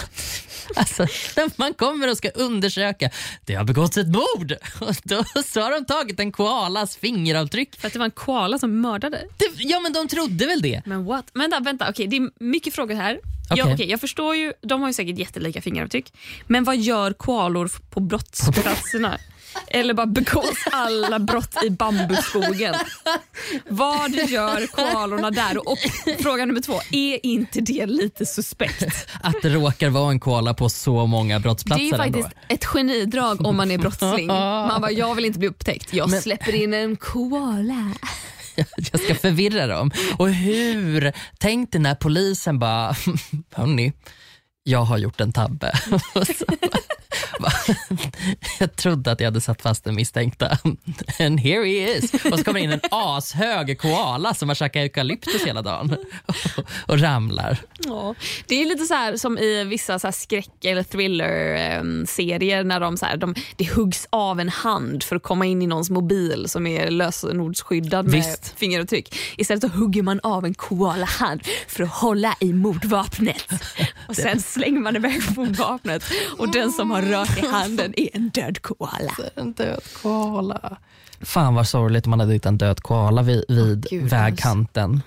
Speaker 1: alltså, när man kommer och ska undersöka, det har begåtts ett mord och då så har de tagit en koalas fingeravtryck
Speaker 2: För att det var en koala som mördade.
Speaker 1: det, ja men de trodde väl det.
Speaker 2: Men what? Vänta, vänta. Okej, det är mycket frågor här.
Speaker 1: Okej.
Speaker 2: Ja, okej, jag förstår ju, de har ju säkert jättelika fingeravtryck. Men vad gör koalor på brottsplatserna? Eller bara begås alla brott i bambuskogen? Vad gör koalorna där? Och fråga nummer två, är inte det lite suspekt?
Speaker 1: Att det råkar vara en koala på så många
Speaker 2: Det
Speaker 1: brottsplatser
Speaker 2: är faktiskt
Speaker 1: ändå.
Speaker 2: ett genidrag om man är brottsling. Man bara, jag vill inte bli upptäckt. Jag
Speaker 1: Men-
Speaker 2: släpper in en koala.
Speaker 1: Jag ska förvirra dem. Och hur? Tänk dig när polisen bara, hörni, jag har gjort en tabbe. Jag trodde att jag hade satt fast den misstänkta. And here he is. Och så kommer in en ashög koala som har käkat eukalyptus hela dagen och, ramlar.
Speaker 2: Ja, det är lite så här som i vissa så skräck eller thriller-serier när de, så här, de, det huggs av en hand för att komma in i någons mobil som är lösenordsskyddad med
Speaker 1: Visst.
Speaker 2: fingeravtryck. Istället så hugger man av en koalahand för att hålla i mordvapnet. Och Sen slänger man iväg mordvapnet och den som har rört i handen är en död koala.
Speaker 1: En död koala. Fan vad sorgligt om man hade hittat en död koala vid, vid
Speaker 2: Gud,
Speaker 1: vägkanten.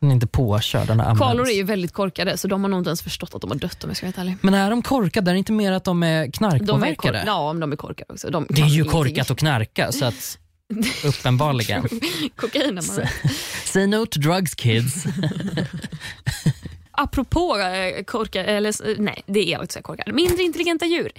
Speaker 1: Den är inte påkörd, den har.
Speaker 2: Koalor är ju väldigt korkade så de har nog inte ens förstått att de har dött om jag ska vara ärlig.
Speaker 1: Men är de korkade? Är det inte mer att de är
Speaker 2: De är
Speaker 1: knarkpåverkade?
Speaker 2: ja, de är korkade också. De
Speaker 1: det är ju
Speaker 2: ingenting.
Speaker 1: korkat att knarka så att uppenbarligen.
Speaker 2: Kokain man.
Speaker 1: Say no to drugs kids.
Speaker 2: Apropå eh, korkar, eller eh, nej det är jag inte säga korkar, mindre intelligenta djur.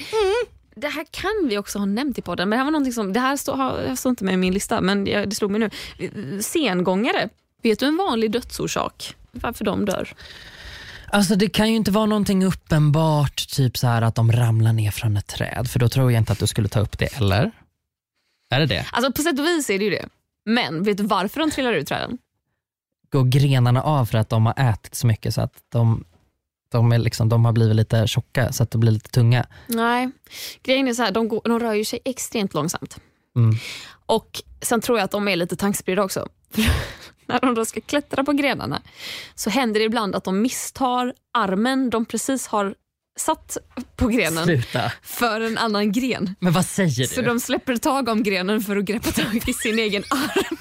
Speaker 2: Det här kan vi också ha nämnt i podden, men det här var någonting som, det här står inte med i min lista men jag, det slog mig nu. Eh, Sengångare, vet du en vanlig dödsorsak? Varför de dör?
Speaker 1: Alltså det kan ju inte vara någonting uppenbart, typ så här att de ramlar ner från ett träd, för då tror jag inte att du skulle ta upp det, eller? Är det det?
Speaker 2: Alltså på sätt och vis är det ju det. Men vet du varför de trillar ur träden?
Speaker 1: Går grenarna av för att de har ätit så mycket så att de, de, är liksom, de har blivit lite tjocka så att de blir lite tunga?
Speaker 2: Nej, grejen är så här, de, går, de rör ju sig extremt långsamt.
Speaker 1: Mm.
Speaker 2: Och Sen tror jag att de är lite tankspridda också. När de då ska klättra på grenarna så händer det ibland att de misstar armen de precis har satt på grenen
Speaker 1: Sluta.
Speaker 2: för en annan gren.
Speaker 1: Men vad säger
Speaker 2: Så
Speaker 1: du?
Speaker 2: de släpper tag om grenen för att greppa tag i sin egen arm.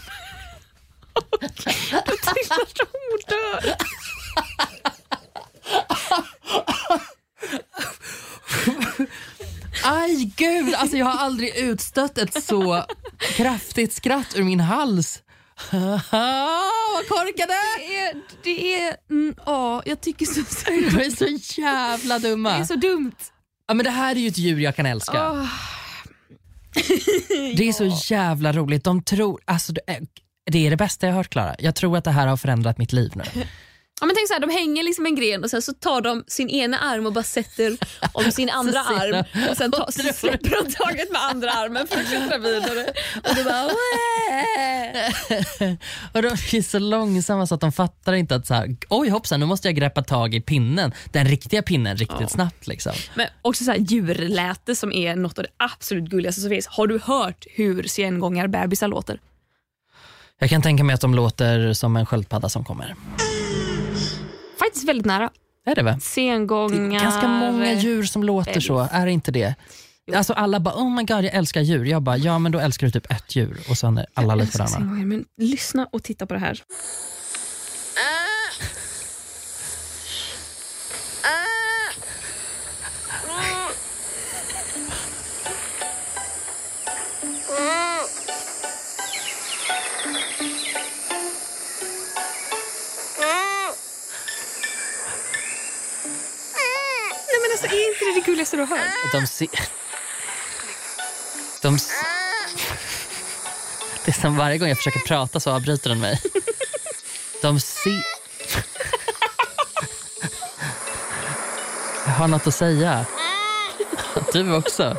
Speaker 2: Då trillar de och dör.
Speaker 1: Aj gud, alltså jag har aldrig utstött ett så kraftigt skratt ur min hals. Vad korkade!
Speaker 2: Det är, det är, mm, ja, jag tycker så synd.
Speaker 1: De är så jävla
Speaker 2: Det
Speaker 1: dumma.
Speaker 2: är så dumt.
Speaker 1: Ja, men det här är ju ett djur jag kan älska.
Speaker 2: Åh,
Speaker 1: Det är så jävla roligt. De tror, alltså, det, är, det bästa jag hört Klara. Jag tror att det här har förändrat mitt liv nu.
Speaker 2: Ja, men tänk så här, de hänger liksom en gren och sen så tar de sin ena arm och bara sätter om sin andra arm och sen tar, så släpper de taget med andra armen för att klättra vidare. Och du bara "Wah!"
Speaker 1: Och de är så långsamma så att de fattar inte att så här, oj hoppsan nu måste jag greppa tag i pinnen, den riktiga pinnen riktigt snabbt. Liksom.
Speaker 2: Men också så här djurläte som är något av det absolut gulligaste som finns. Har du hört hur sengångarbebisar låter?
Speaker 1: Jag kan tänka mig att de låter som en sköldpadda som kommer.
Speaker 2: Faktiskt väldigt nära.
Speaker 1: Är det väl?
Speaker 2: Sengångar.
Speaker 1: Ganska många djur som låter så, är det inte det? Alltså alla bara oh my god jag älskar djur. Jag bara ja men då älskar du typ ett djur och sen är alla
Speaker 2: Jag älskar sengångare, Men lyssna och titta på det här. Alltså är inte det det gulligaste du har hört?
Speaker 1: De ser... De... s- Det är som varje gång jag försöker prata så avbryter den mig. De ser... Jag har något att säga. Du också.
Speaker 2: Nej,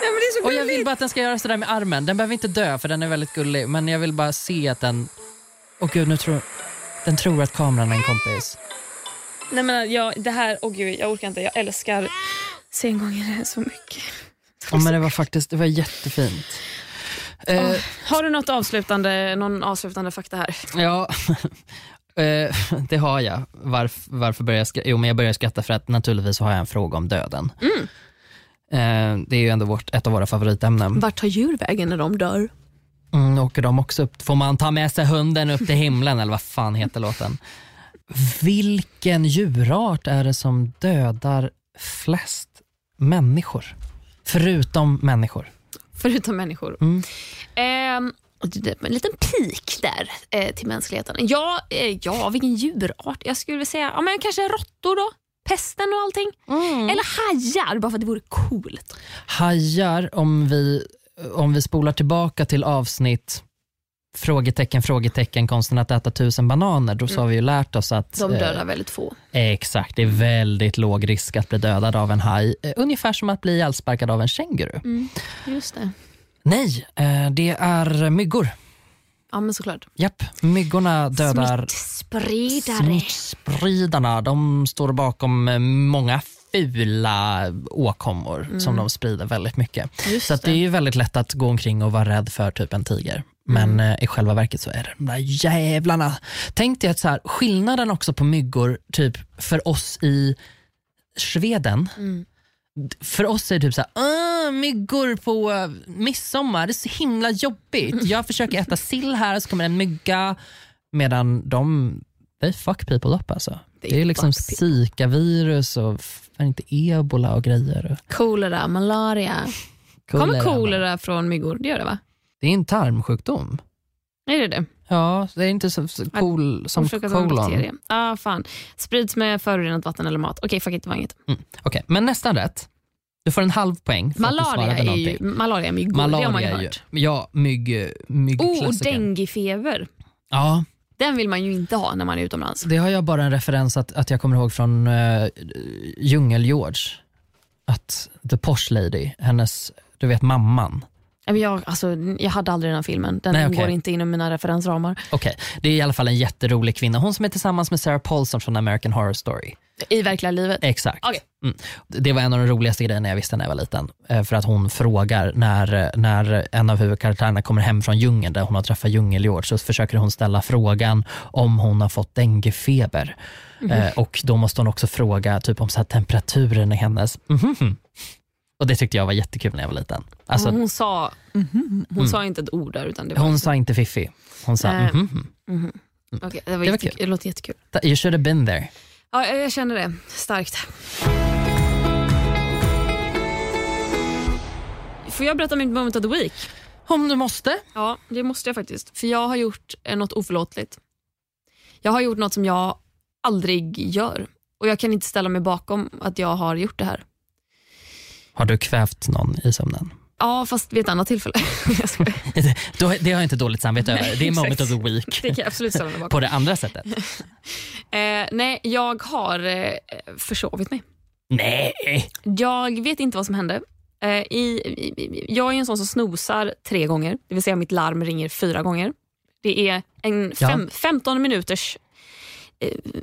Speaker 2: men det är så
Speaker 1: Och jag
Speaker 2: gulligt.
Speaker 1: vill bara att den ska göra sådär med armen. Den behöver inte dö för den är väldigt gullig. Men jag vill bara se att den... Åh gud, nu tror... Den tror att kameran är en kompis.
Speaker 2: Nej men jag, det här, åh gud jag orkar inte. Jag älskar sengångare så mycket.
Speaker 1: Ja, men det var faktiskt det var jättefint. Eh,
Speaker 2: Har du något avslutande, någon avslutande fakta här?
Speaker 1: Ja, eh, det har jag. Varf, varför börjar jag skratta? Jo, men jag börjar skratta för att naturligtvis har jag en fråga om döden. Eh, det är ju ändå vårt, ett av våra favoritämnen.
Speaker 2: Vart tar djur vägen när de dör?
Speaker 1: Mm, åker de också upp? Får man ta med sig hunden upp till himlen eller vad fan heter låten? Vilken djurart är det som dödar flest människor? Förutom människor.
Speaker 2: Förutom människor.
Speaker 1: Mm.
Speaker 2: Det- en liten pik där eh, till mänskligheten. Ja, eh, ja, vilken djurart? Jag skulle vilja säga ja, men kanske råttor då. Pesten och allting. Eller hajar, bara för att det vore coolt.
Speaker 1: Hajar, om vi, om vi spolar tillbaka till avsnitt frågetecken, frågetecken, konsten att äta tusen bananer, då så har vi ju lärt oss att
Speaker 2: De
Speaker 1: eh,
Speaker 2: dödar väldigt få.
Speaker 1: exakt, det är väldigt låg risk att bli dödad av en haj. Eh, ungefär som att bli ihjälsparkad av en känguru.
Speaker 2: Just det.
Speaker 1: Nej, eh, det är myggor.
Speaker 2: Ja, men såklart.
Speaker 1: Japp, myggorna dödar
Speaker 2: Smittspridare.
Speaker 1: smittspridarna. De står bakom eh, många fula åkommor som de sprider väldigt mycket.
Speaker 2: Just
Speaker 1: Så att det är ju väldigt lätt att gå omkring och vara rädd för typ en tiger. Men eh, i själva verket så är det de där jävlarna. Tänk dig att så här, skillnaden också på myggor typ för oss i Sveden. d- För oss är det typ så här, "Åh, myggor på midsommar, det är så himla jobbigt. Jag försöker äta sill här så kommer en mygga. Medan de, they fuck people up alltså.
Speaker 2: They
Speaker 1: Det är liksom zika-virus och inte ebola och grejer.
Speaker 2: Kolera, malaria. Kommer kolera från myggor? Det gör det va?
Speaker 1: Det är en tarmsjukdom.
Speaker 2: Är det det?
Speaker 1: Ja, det är inte så, cool som
Speaker 2: av en
Speaker 1: colon.
Speaker 2: bakterie. Ah, fan. Sprids med förorenat vatten eller mat. Okej, fuck it, det var inget.
Speaker 1: Mm. Okej, men nästan rätt. Du får en halv poäng för att du
Speaker 2: Malaria
Speaker 1: svarade
Speaker 2: är ju malaria är myggor, det har man ju
Speaker 1: Malaria är ju,
Speaker 2: hört.
Speaker 1: ja, mygg, myggklassiker.
Speaker 2: Oh, och denguefeber.
Speaker 1: Ja,
Speaker 2: Den vill man ju inte ha när man är utomlands.
Speaker 1: det har jag bara en referens att, att jag kommer ihåg från uh, Djungel-George. Att the posh lady, hennes, du vet mamman.
Speaker 2: Jag, alltså, jag hade aldrig den här filmen. Den
Speaker 1: Nej, okej.
Speaker 2: går inte inom mina referensramar.
Speaker 1: Okej, det är i alla fall en jätterolig kvinna. Hon som är tillsammans med Sarah Paulson från American Horror Story.
Speaker 2: I verkliga livet.
Speaker 1: Exakt.
Speaker 2: Okej.
Speaker 1: Mm. Det var en av de roligaste grejerna jag visste när jag var liten. Eh, För att hon frågar när, när en av huvudkaraktärerna kommer hem från djungeln där hon har träffat djungeljord så försöker hon ställa frågan om hon har fått denguefeber. Eh, och då måste hon också fråga typ om så här, temperaturen i hennes mhm. Och det tyckte jag var jättekul när jag var liten. Alltså,
Speaker 2: hon sa, mhm. hon sa inte ett ord där. Utan det var
Speaker 1: hon sa inte fiffi. Hon sa
Speaker 2: Eh,
Speaker 1: mhm.
Speaker 2: Okej, det, var
Speaker 1: Det var
Speaker 2: jättekul.
Speaker 1: kul.
Speaker 2: det låter jättekul.
Speaker 1: You should have been there.
Speaker 2: Ja, jag känner det starkt. Får jag berätta mitt moment of the week?
Speaker 1: Om du måste.
Speaker 2: Ja, det måste jag faktiskt. För jag har gjort eh, något oförlåtligt. Jag har gjort något som jag aldrig gör. Och jag kan inte ställa mig bakom att jag har gjort det här.
Speaker 1: Har du kvävt någon i sömnen?
Speaker 2: Ja, fast vid ett annat tillfälle.
Speaker 1: Det har jag inte dåligt samvete över. Det är moment of
Speaker 2: Exakt.
Speaker 1: the week.
Speaker 2: det kan jag absolut ställa mig bakom.
Speaker 1: På det andra sättet.
Speaker 2: Eh, nej, jag har eh, försovit mig.
Speaker 1: Nej!
Speaker 2: Jag vet inte vad som hände. Eh, i, i, jag är en sån som snosar tre gånger, det vill säga mitt larm ringer fyra gånger. Det är en
Speaker 1: Ja.
Speaker 2: fem, 15 minuters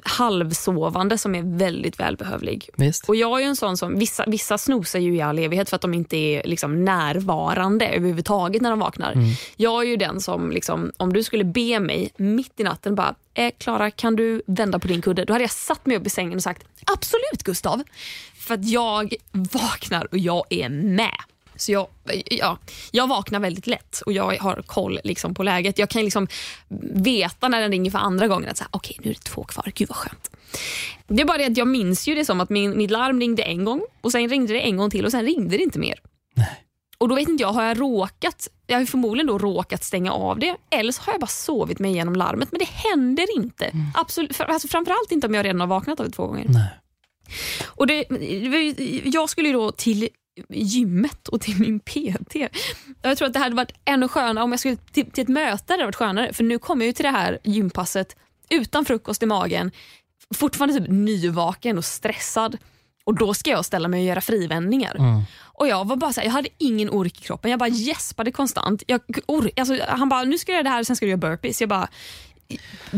Speaker 2: halvsovande som är väldigt välbehövlig.
Speaker 1: Visst.
Speaker 2: Och jag är en sån som, vissa, vissa snosar ju i all evighet för att de inte är liksom närvarande överhuvudtaget när de vaknar. Jag är ju den som, liksom, om du skulle be mig mitt i natten bara, eh, Klara kan du vända på din kudde? Då hade jag satt mig upp i sängen och sagt, absolut Gustav. För att jag vaknar och jag är med. Så jag, ja, jag vaknar väldigt lätt och jag har koll liksom på läget. Jag kan liksom veta när den ringer för andra gången att så här, okej nu är det två kvar, gud vad skönt. Det är bara det att jag minns ju det som att min, mitt larm ringde en gång och sen ringde det en gång till och sen ringde det inte mer. Och då vet inte jag, har jag råkat, jag har förmodligen då råkat stänga av det eller så har jag bara sovit mig igenom larmet men det händer inte. Absolut, för, alltså framförallt inte om jag redan har vaknat av det två gånger.
Speaker 1: Nej.
Speaker 2: Och det, jag skulle ju då till gymmet och till min PT. Jag tror att det hade varit ännu skönare om jag skulle till, till ett möte. Det varit skönare. För nu kommer jag ju till det här gympasset utan frukost i magen. Fortfarande typ nyvaken och stressad. Och Då ska jag ställa mig och göra frivändningar. Och Jag var bara så här, jag hade ingen ork i kroppen. Jag bara gäspade konstant. Jag, or, alltså, han bara, nu ska du göra det här och sen ska du göra burpees. Jag bara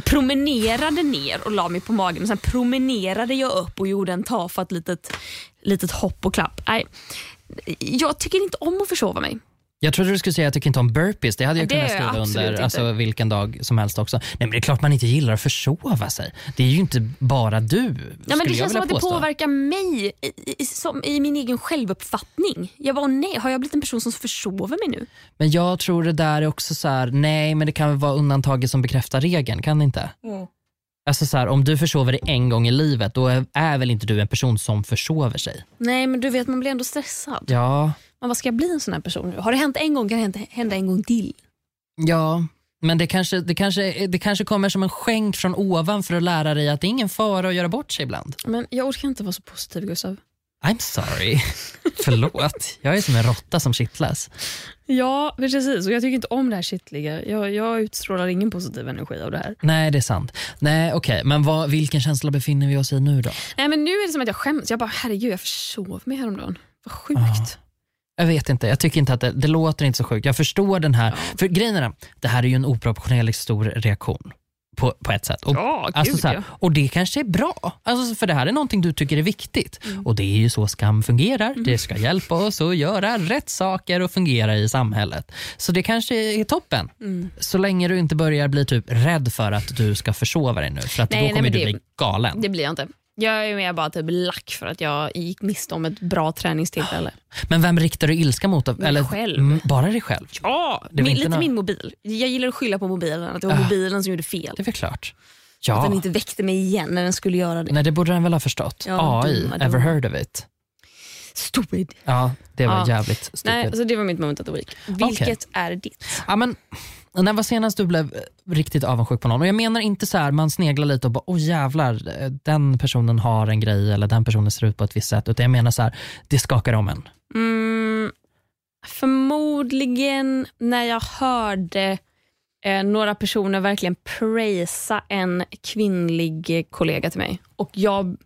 Speaker 2: promenerade ner och la mig på magen och sen promenerade jag upp och gjorde en tafatt litet, litet hopp och klapp. Nej, jag tycker inte om att försova mig.
Speaker 1: Jag trodde du skulle säga att jag tycker inte om burpees. Det hade jag
Speaker 2: Det
Speaker 1: kunnat skriva under alltså, vilken dag som helst också. Nej, men det är klart man inte gillar att försova sig. Det är ju inte bara du,
Speaker 2: Ja, men det känns som att det påverkar mig i, i, som, i min egen självuppfattning. Jag bara, nej, har jag blivit en person som försover mig nu?
Speaker 1: Men jag tror det där är också så här, nej men det kan väl vara undantaget som bekräftar regeln, kan det inte? Alltså så här, om du försover dig en gång i livet, då är, är väl inte du en person som försover sig?
Speaker 2: Nej, men du vet, man blir ändå stressad.
Speaker 1: Ja,
Speaker 2: Men vad ska jag bli en sån här person nu? Har det hänt en gång kan det hända- hända en gång till.
Speaker 1: ja. Men det kanske, det, kanske, det kanske kommer som en skänk från ovan för att lära dig att det är ingen fara att göra bort sig ibland.
Speaker 2: Men jag orkar inte vara så positiv, Gustav.
Speaker 1: I'm sorry. Förlåt. Jag är som en råtta som kittlas.
Speaker 2: Ja, precis. Och jag tycker inte om det här kittliga. Jag, jag utstrålar ingen positiv energi av det här.
Speaker 1: Nej, det är sant. Nej, okej. Men vad, vilken känsla befinner vi oss i nu då?
Speaker 2: Nej, men nu är det som att jag skäms. Jag bara, herregud, jag försov mig häromdagen. Vad sjukt.
Speaker 1: Jag vet inte, jag tycker inte att det, det låter inte så sjukt. Jag förstår den här, för grejen är det här är ju en oproportionerligt stor reaktion på, på ett sätt. Och,
Speaker 2: Ja, gud,
Speaker 1: alltså så här, och det kanske är bra, alltså, för det här är någonting du tycker är viktigt.
Speaker 2: Mm.
Speaker 1: Och det är ju så skam fungerar. Det ska hjälpa oss att göra rätt saker och fungera i samhället. Så det kanske är toppen.
Speaker 2: Mm.
Speaker 1: Så länge du inte börjar bli typ rädd för att du ska försova dig nu, för att
Speaker 2: Nej,
Speaker 1: då
Speaker 2: nej,
Speaker 1: kommer
Speaker 2: men
Speaker 1: du
Speaker 2: det-
Speaker 1: bli galen.
Speaker 2: Det blir jag inte. Jag är mer bara typ lack för att jag gick miste om ett bra träningstillfälle.
Speaker 1: Men vem riktar du ilska mot?
Speaker 2: Mig själv.
Speaker 1: Mm, bara dig själv?
Speaker 2: Ja, min, lite
Speaker 1: nå-
Speaker 2: min mobil. Jag gillar att skylla på mobilen, att det var mobilen som gjorde fel.
Speaker 1: Det är väl klart.
Speaker 2: Att
Speaker 1: Ja.
Speaker 2: den inte väckte mig igen när den skulle göra det.
Speaker 1: Nej, det borde den väl ha förstått.
Speaker 2: Ja,
Speaker 1: AI,
Speaker 2: dumma,
Speaker 1: ever
Speaker 2: dumma.
Speaker 1: heard of it?
Speaker 2: Stupid.
Speaker 1: Ja, det var
Speaker 2: Ja.
Speaker 1: jävligt stupid.
Speaker 2: Nej, så det var mitt moment of the week. Vilket är ditt?
Speaker 1: Ja, men, när var senast du blev eh, riktigt avundsjuk på någon? Och Jag menar inte så här, man sneglar lite och bara, åh jävlar, eh, den personen har en grej eller den personen ser ut på ett visst sätt. Utan jag menar så här, det skakar om en.
Speaker 2: Mm, förmodligen när jag hörde eh, några personer verkligen prisa en kvinnlig eh, kollega till mig. Och jag,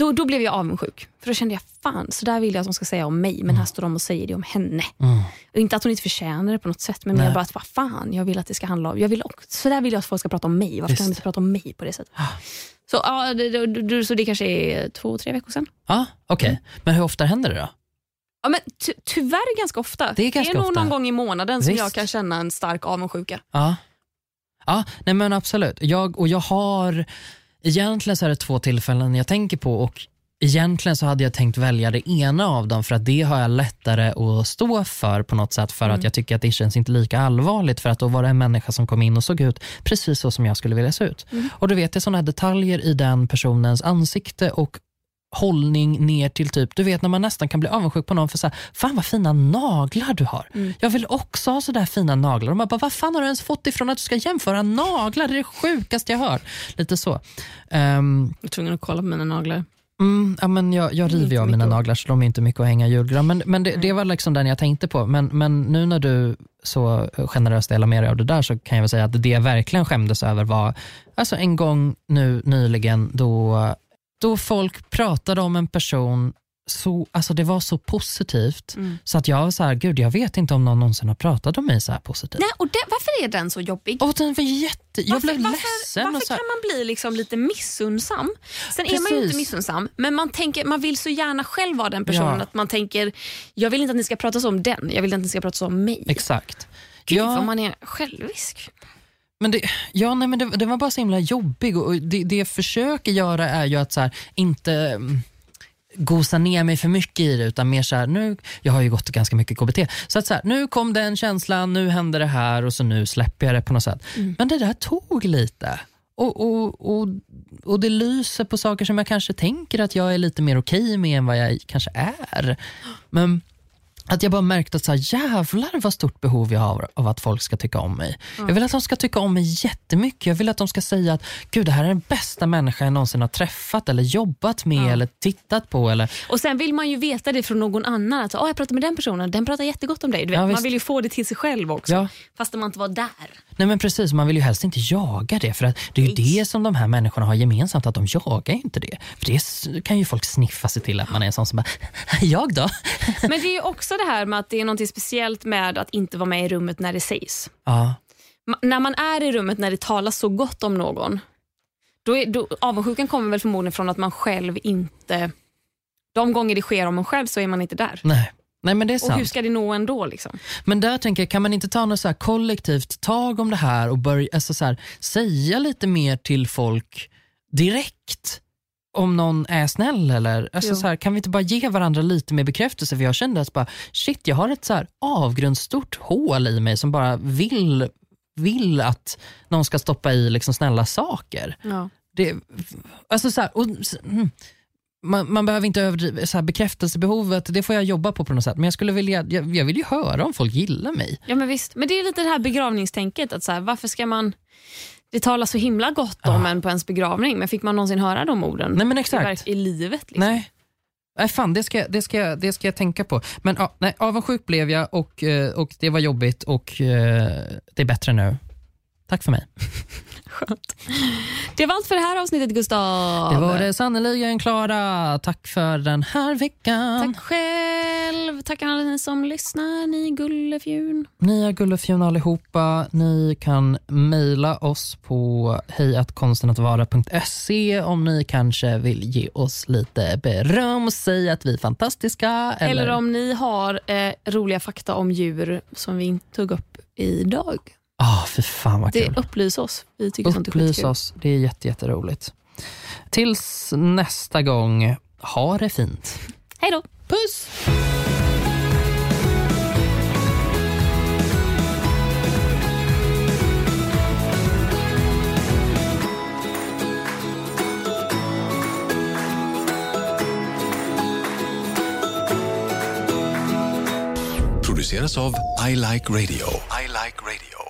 Speaker 2: då, då blev jag avundsjuk. För då kände jag, fan så där vill jag att de ska säga om mig. Men här står de och säger det om henne.
Speaker 1: Mm.
Speaker 2: Inte att hon inte förtjänar det på något sätt. Men
Speaker 1: Nej.
Speaker 2: mer bara att, vad fan, jag vill att det ska handla om, jag vill också, så där vill jag att folk ska prata om mig. Varför kan de inte prata om mig på det sättet? Så, ja, det, det, det, så det kanske är två, tre veckor sedan.
Speaker 1: Ja, okej.
Speaker 2: Mm.
Speaker 1: Men hur ofta händer det då?
Speaker 2: Ja, men ty tyvärr ganska ofta.
Speaker 1: Det är ganska
Speaker 2: nog
Speaker 1: ofta.
Speaker 2: någon gång i månaden som
Speaker 1: Visst.
Speaker 2: jag kan känna en stark avundsjuka.
Speaker 1: Ja, ja nej men absolut. Jag, och jag har, egentligen så är det två tillfällen jag tänker på och egentligen så hade jag tänkt välja det ena av dem för att det har jag lättare att stå för på något sätt för
Speaker 2: Mm.
Speaker 1: att jag tycker att det känns inte lika allvarligt för att då var det en människa som kom in och såg ut precis så som jag skulle vilja se ut.
Speaker 2: Mm.
Speaker 1: Och du vet, det är sådana detaljer i den personens ansikte och hållning ner till typ, du vet när man nästan kan bli avundsjuk på någon för så här, fan vad fina naglar du har.
Speaker 2: Mm.
Speaker 1: Jag vill också ha sådär fina naglar. Och man bara, vad fan har du ens fått ifrån att du ska jämföra naglar? Det är det sjukaste jag hört. Lite så. Ehm,
Speaker 2: Jag var tvungen att kolla på mina naglar.
Speaker 1: Mm, ja, men jag, jag river av mina naglar så de är inte mycket att hänga i julgran. Men, men det, det var liksom den jag tänkte på. Men, men nu när du så generöst delar med dig av det där så kan jag säga att det jag verkligen skämdes över var alltså en gång nu nyligen då, då folk pratade om en person så, alltså det var så positivt
Speaker 2: Mm.
Speaker 1: så att jag var så här, gud jag vet inte om någon någonsin har pratat om mig så här positivt.
Speaker 2: Nej, och det, varför är den så jobbig?
Speaker 1: Och den var jätte, jag
Speaker 2: varför
Speaker 1: blev
Speaker 2: varför,
Speaker 1: ledsen.
Speaker 2: varför kan man bli liksom lite missunnsam? Sen är man ju inte
Speaker 1: Precis.
Speaker 2: missunnsam, men man, tänker, man vill så gärna själv vara den personen
Speaker 1: Ja.
Speaker 2: att man tänker, jag vill inte att ni ska prata så om den, jag vill inte att ni ska prata så om mig.
Speaker 1: exakt.
Speaker 2: Gud
Speaker 1: Ja.
Speaker 2: vad man är självisk.
Speaker 1: Men det, ja, nej, men det, det var bara så himla jobbig och det, det jag försöker göra är ju att så här, inte mm, gosa ner mig för mycket i det utan mer så här, nu, jag har ju gått ganska mycket KBT, så att så här, nu kom den känslan, nu hände det här och så nu släpper jag det på något sätt. Men det där tog lite. Och, och, och, och det lyser på saker som jag kanske tänker att jag är lite mer okej med än vad jag kanske är. Men att jag bara märkte att så här, jävlar vad stort behov jag har av att folk ska tycka om mig. Jag vill att de ska tycka om mig jättemycket. Jag vill att de ska säga att Gud, det här är den bästa människa jag någonsin har träffat eller jobbat med
Speaker 2: Ja.
Speaker 1: eller tittat på. Eller,
Speaker 2: Och Sen vill man ju veta det från någon annan. Att, oh, jag pratar med den personen, den pratar jättegott om dig. Vet,
Speaker 1: Ja,
Speaker 2: man vill ju få det till sig själv också.
Speaker 1: Ja.
Speaker 2: Fast man inte var där.
Speaker 1: Nej men precis, man vill ju helst inte jaga det för att det är ju det som de här människorna har gemensamt, att de jagar inte det. För det kan ju folk sniffa sig till att man är en sån som bara, jag då?
Speaker 2: Men det är ju också det här med att det är något speciellt med att inte vara med i rummet när det sägs.
Speaker 1: Ja,
Speaker 2: Ma- när man är i rummet när det talas så gott om någon, då är, då, avundsjukan kommer väl förmodligen från att man själv inte... De gånger det sker om en själv så är man inte där.
Speaker 1: nej. Nej men det är
Speaker 2: Och
Speaker 1: sant.
Speaker 2: hur ska det nå ändå? Liksom?
Speaker 1: Men där tänker jag, kan man inte ta något så kollektivt tag om det här och börja alltså så här, säga lite mer till folk direkt om någon är snäll eller alltså
Speaker 2: Jo.
Speaker 1: så här, kan vi inte bara ge varandra lite mer bekräftelse för jag kände att bara, shit jag har ett så här avgrundsstort hål i mig som bara vill, vill att någon ska stoppa i liksom snälla saker.
Speaker 2: Ja.
Speaker 1: Det, alltså så här, och, mm, man, man behöver inte överdriva så här, bekräftelsebehovet, det får jag jobba på på något sätt. Men jag, skulle vilja, jag, jag vill ju höra om folk gillar mig.
Speaker 2: ja, men visst. Men det är lite det här begravningstänket. Att så här, varför ska man... Det talas så himla gott om en på ens begravning, men fick man någonsin höra de orden
Speaker 1: Nej men
Speaker 2: i,
Speaker 1: exakt.
Speaker 2: i livet? Liksom?
Speaker 1: Nej. Nej fan, det ska, det, ska, det ska jag tänka på. Men ja, nej, avundsjuk blev jag och, eh, och det var jobbigt och eh, det är bättre nu. Tack för mig.
Speaker 2: Skönt. Det var allt för det här avsnittet, Gustav.
Speaker 1: Det var det sannerligen Klara. Tack för den här veckan.
Speaker 2: Tack själv. Tack alla ni som lyssnar, ni gullefjun.
Speaker 1: Ni är gullefjun allihopa. Ni kan mejla oss på hejatkonstenattvara.se om ni kanske vill ge oss lite beröm och säga att vi är fantastiska.
Speaker 2: Eller, om ni har eh, roliga fakta om djur som vi inte tog upp idag.
Speaker 1: Ah, fy fan vad
Speaker 2: Det
Speaker 1: kul.
Speaker 2: upplys oss. Vi tycker sånt är
Speaker 1: oss. Det är jätte, jätteroligt. Tills nästa gång, ha det fint.
Speaker 2: Hej då.
Speaker 1: Puss!
Speaker 4: produceras av I Like Radio. I Like Radio.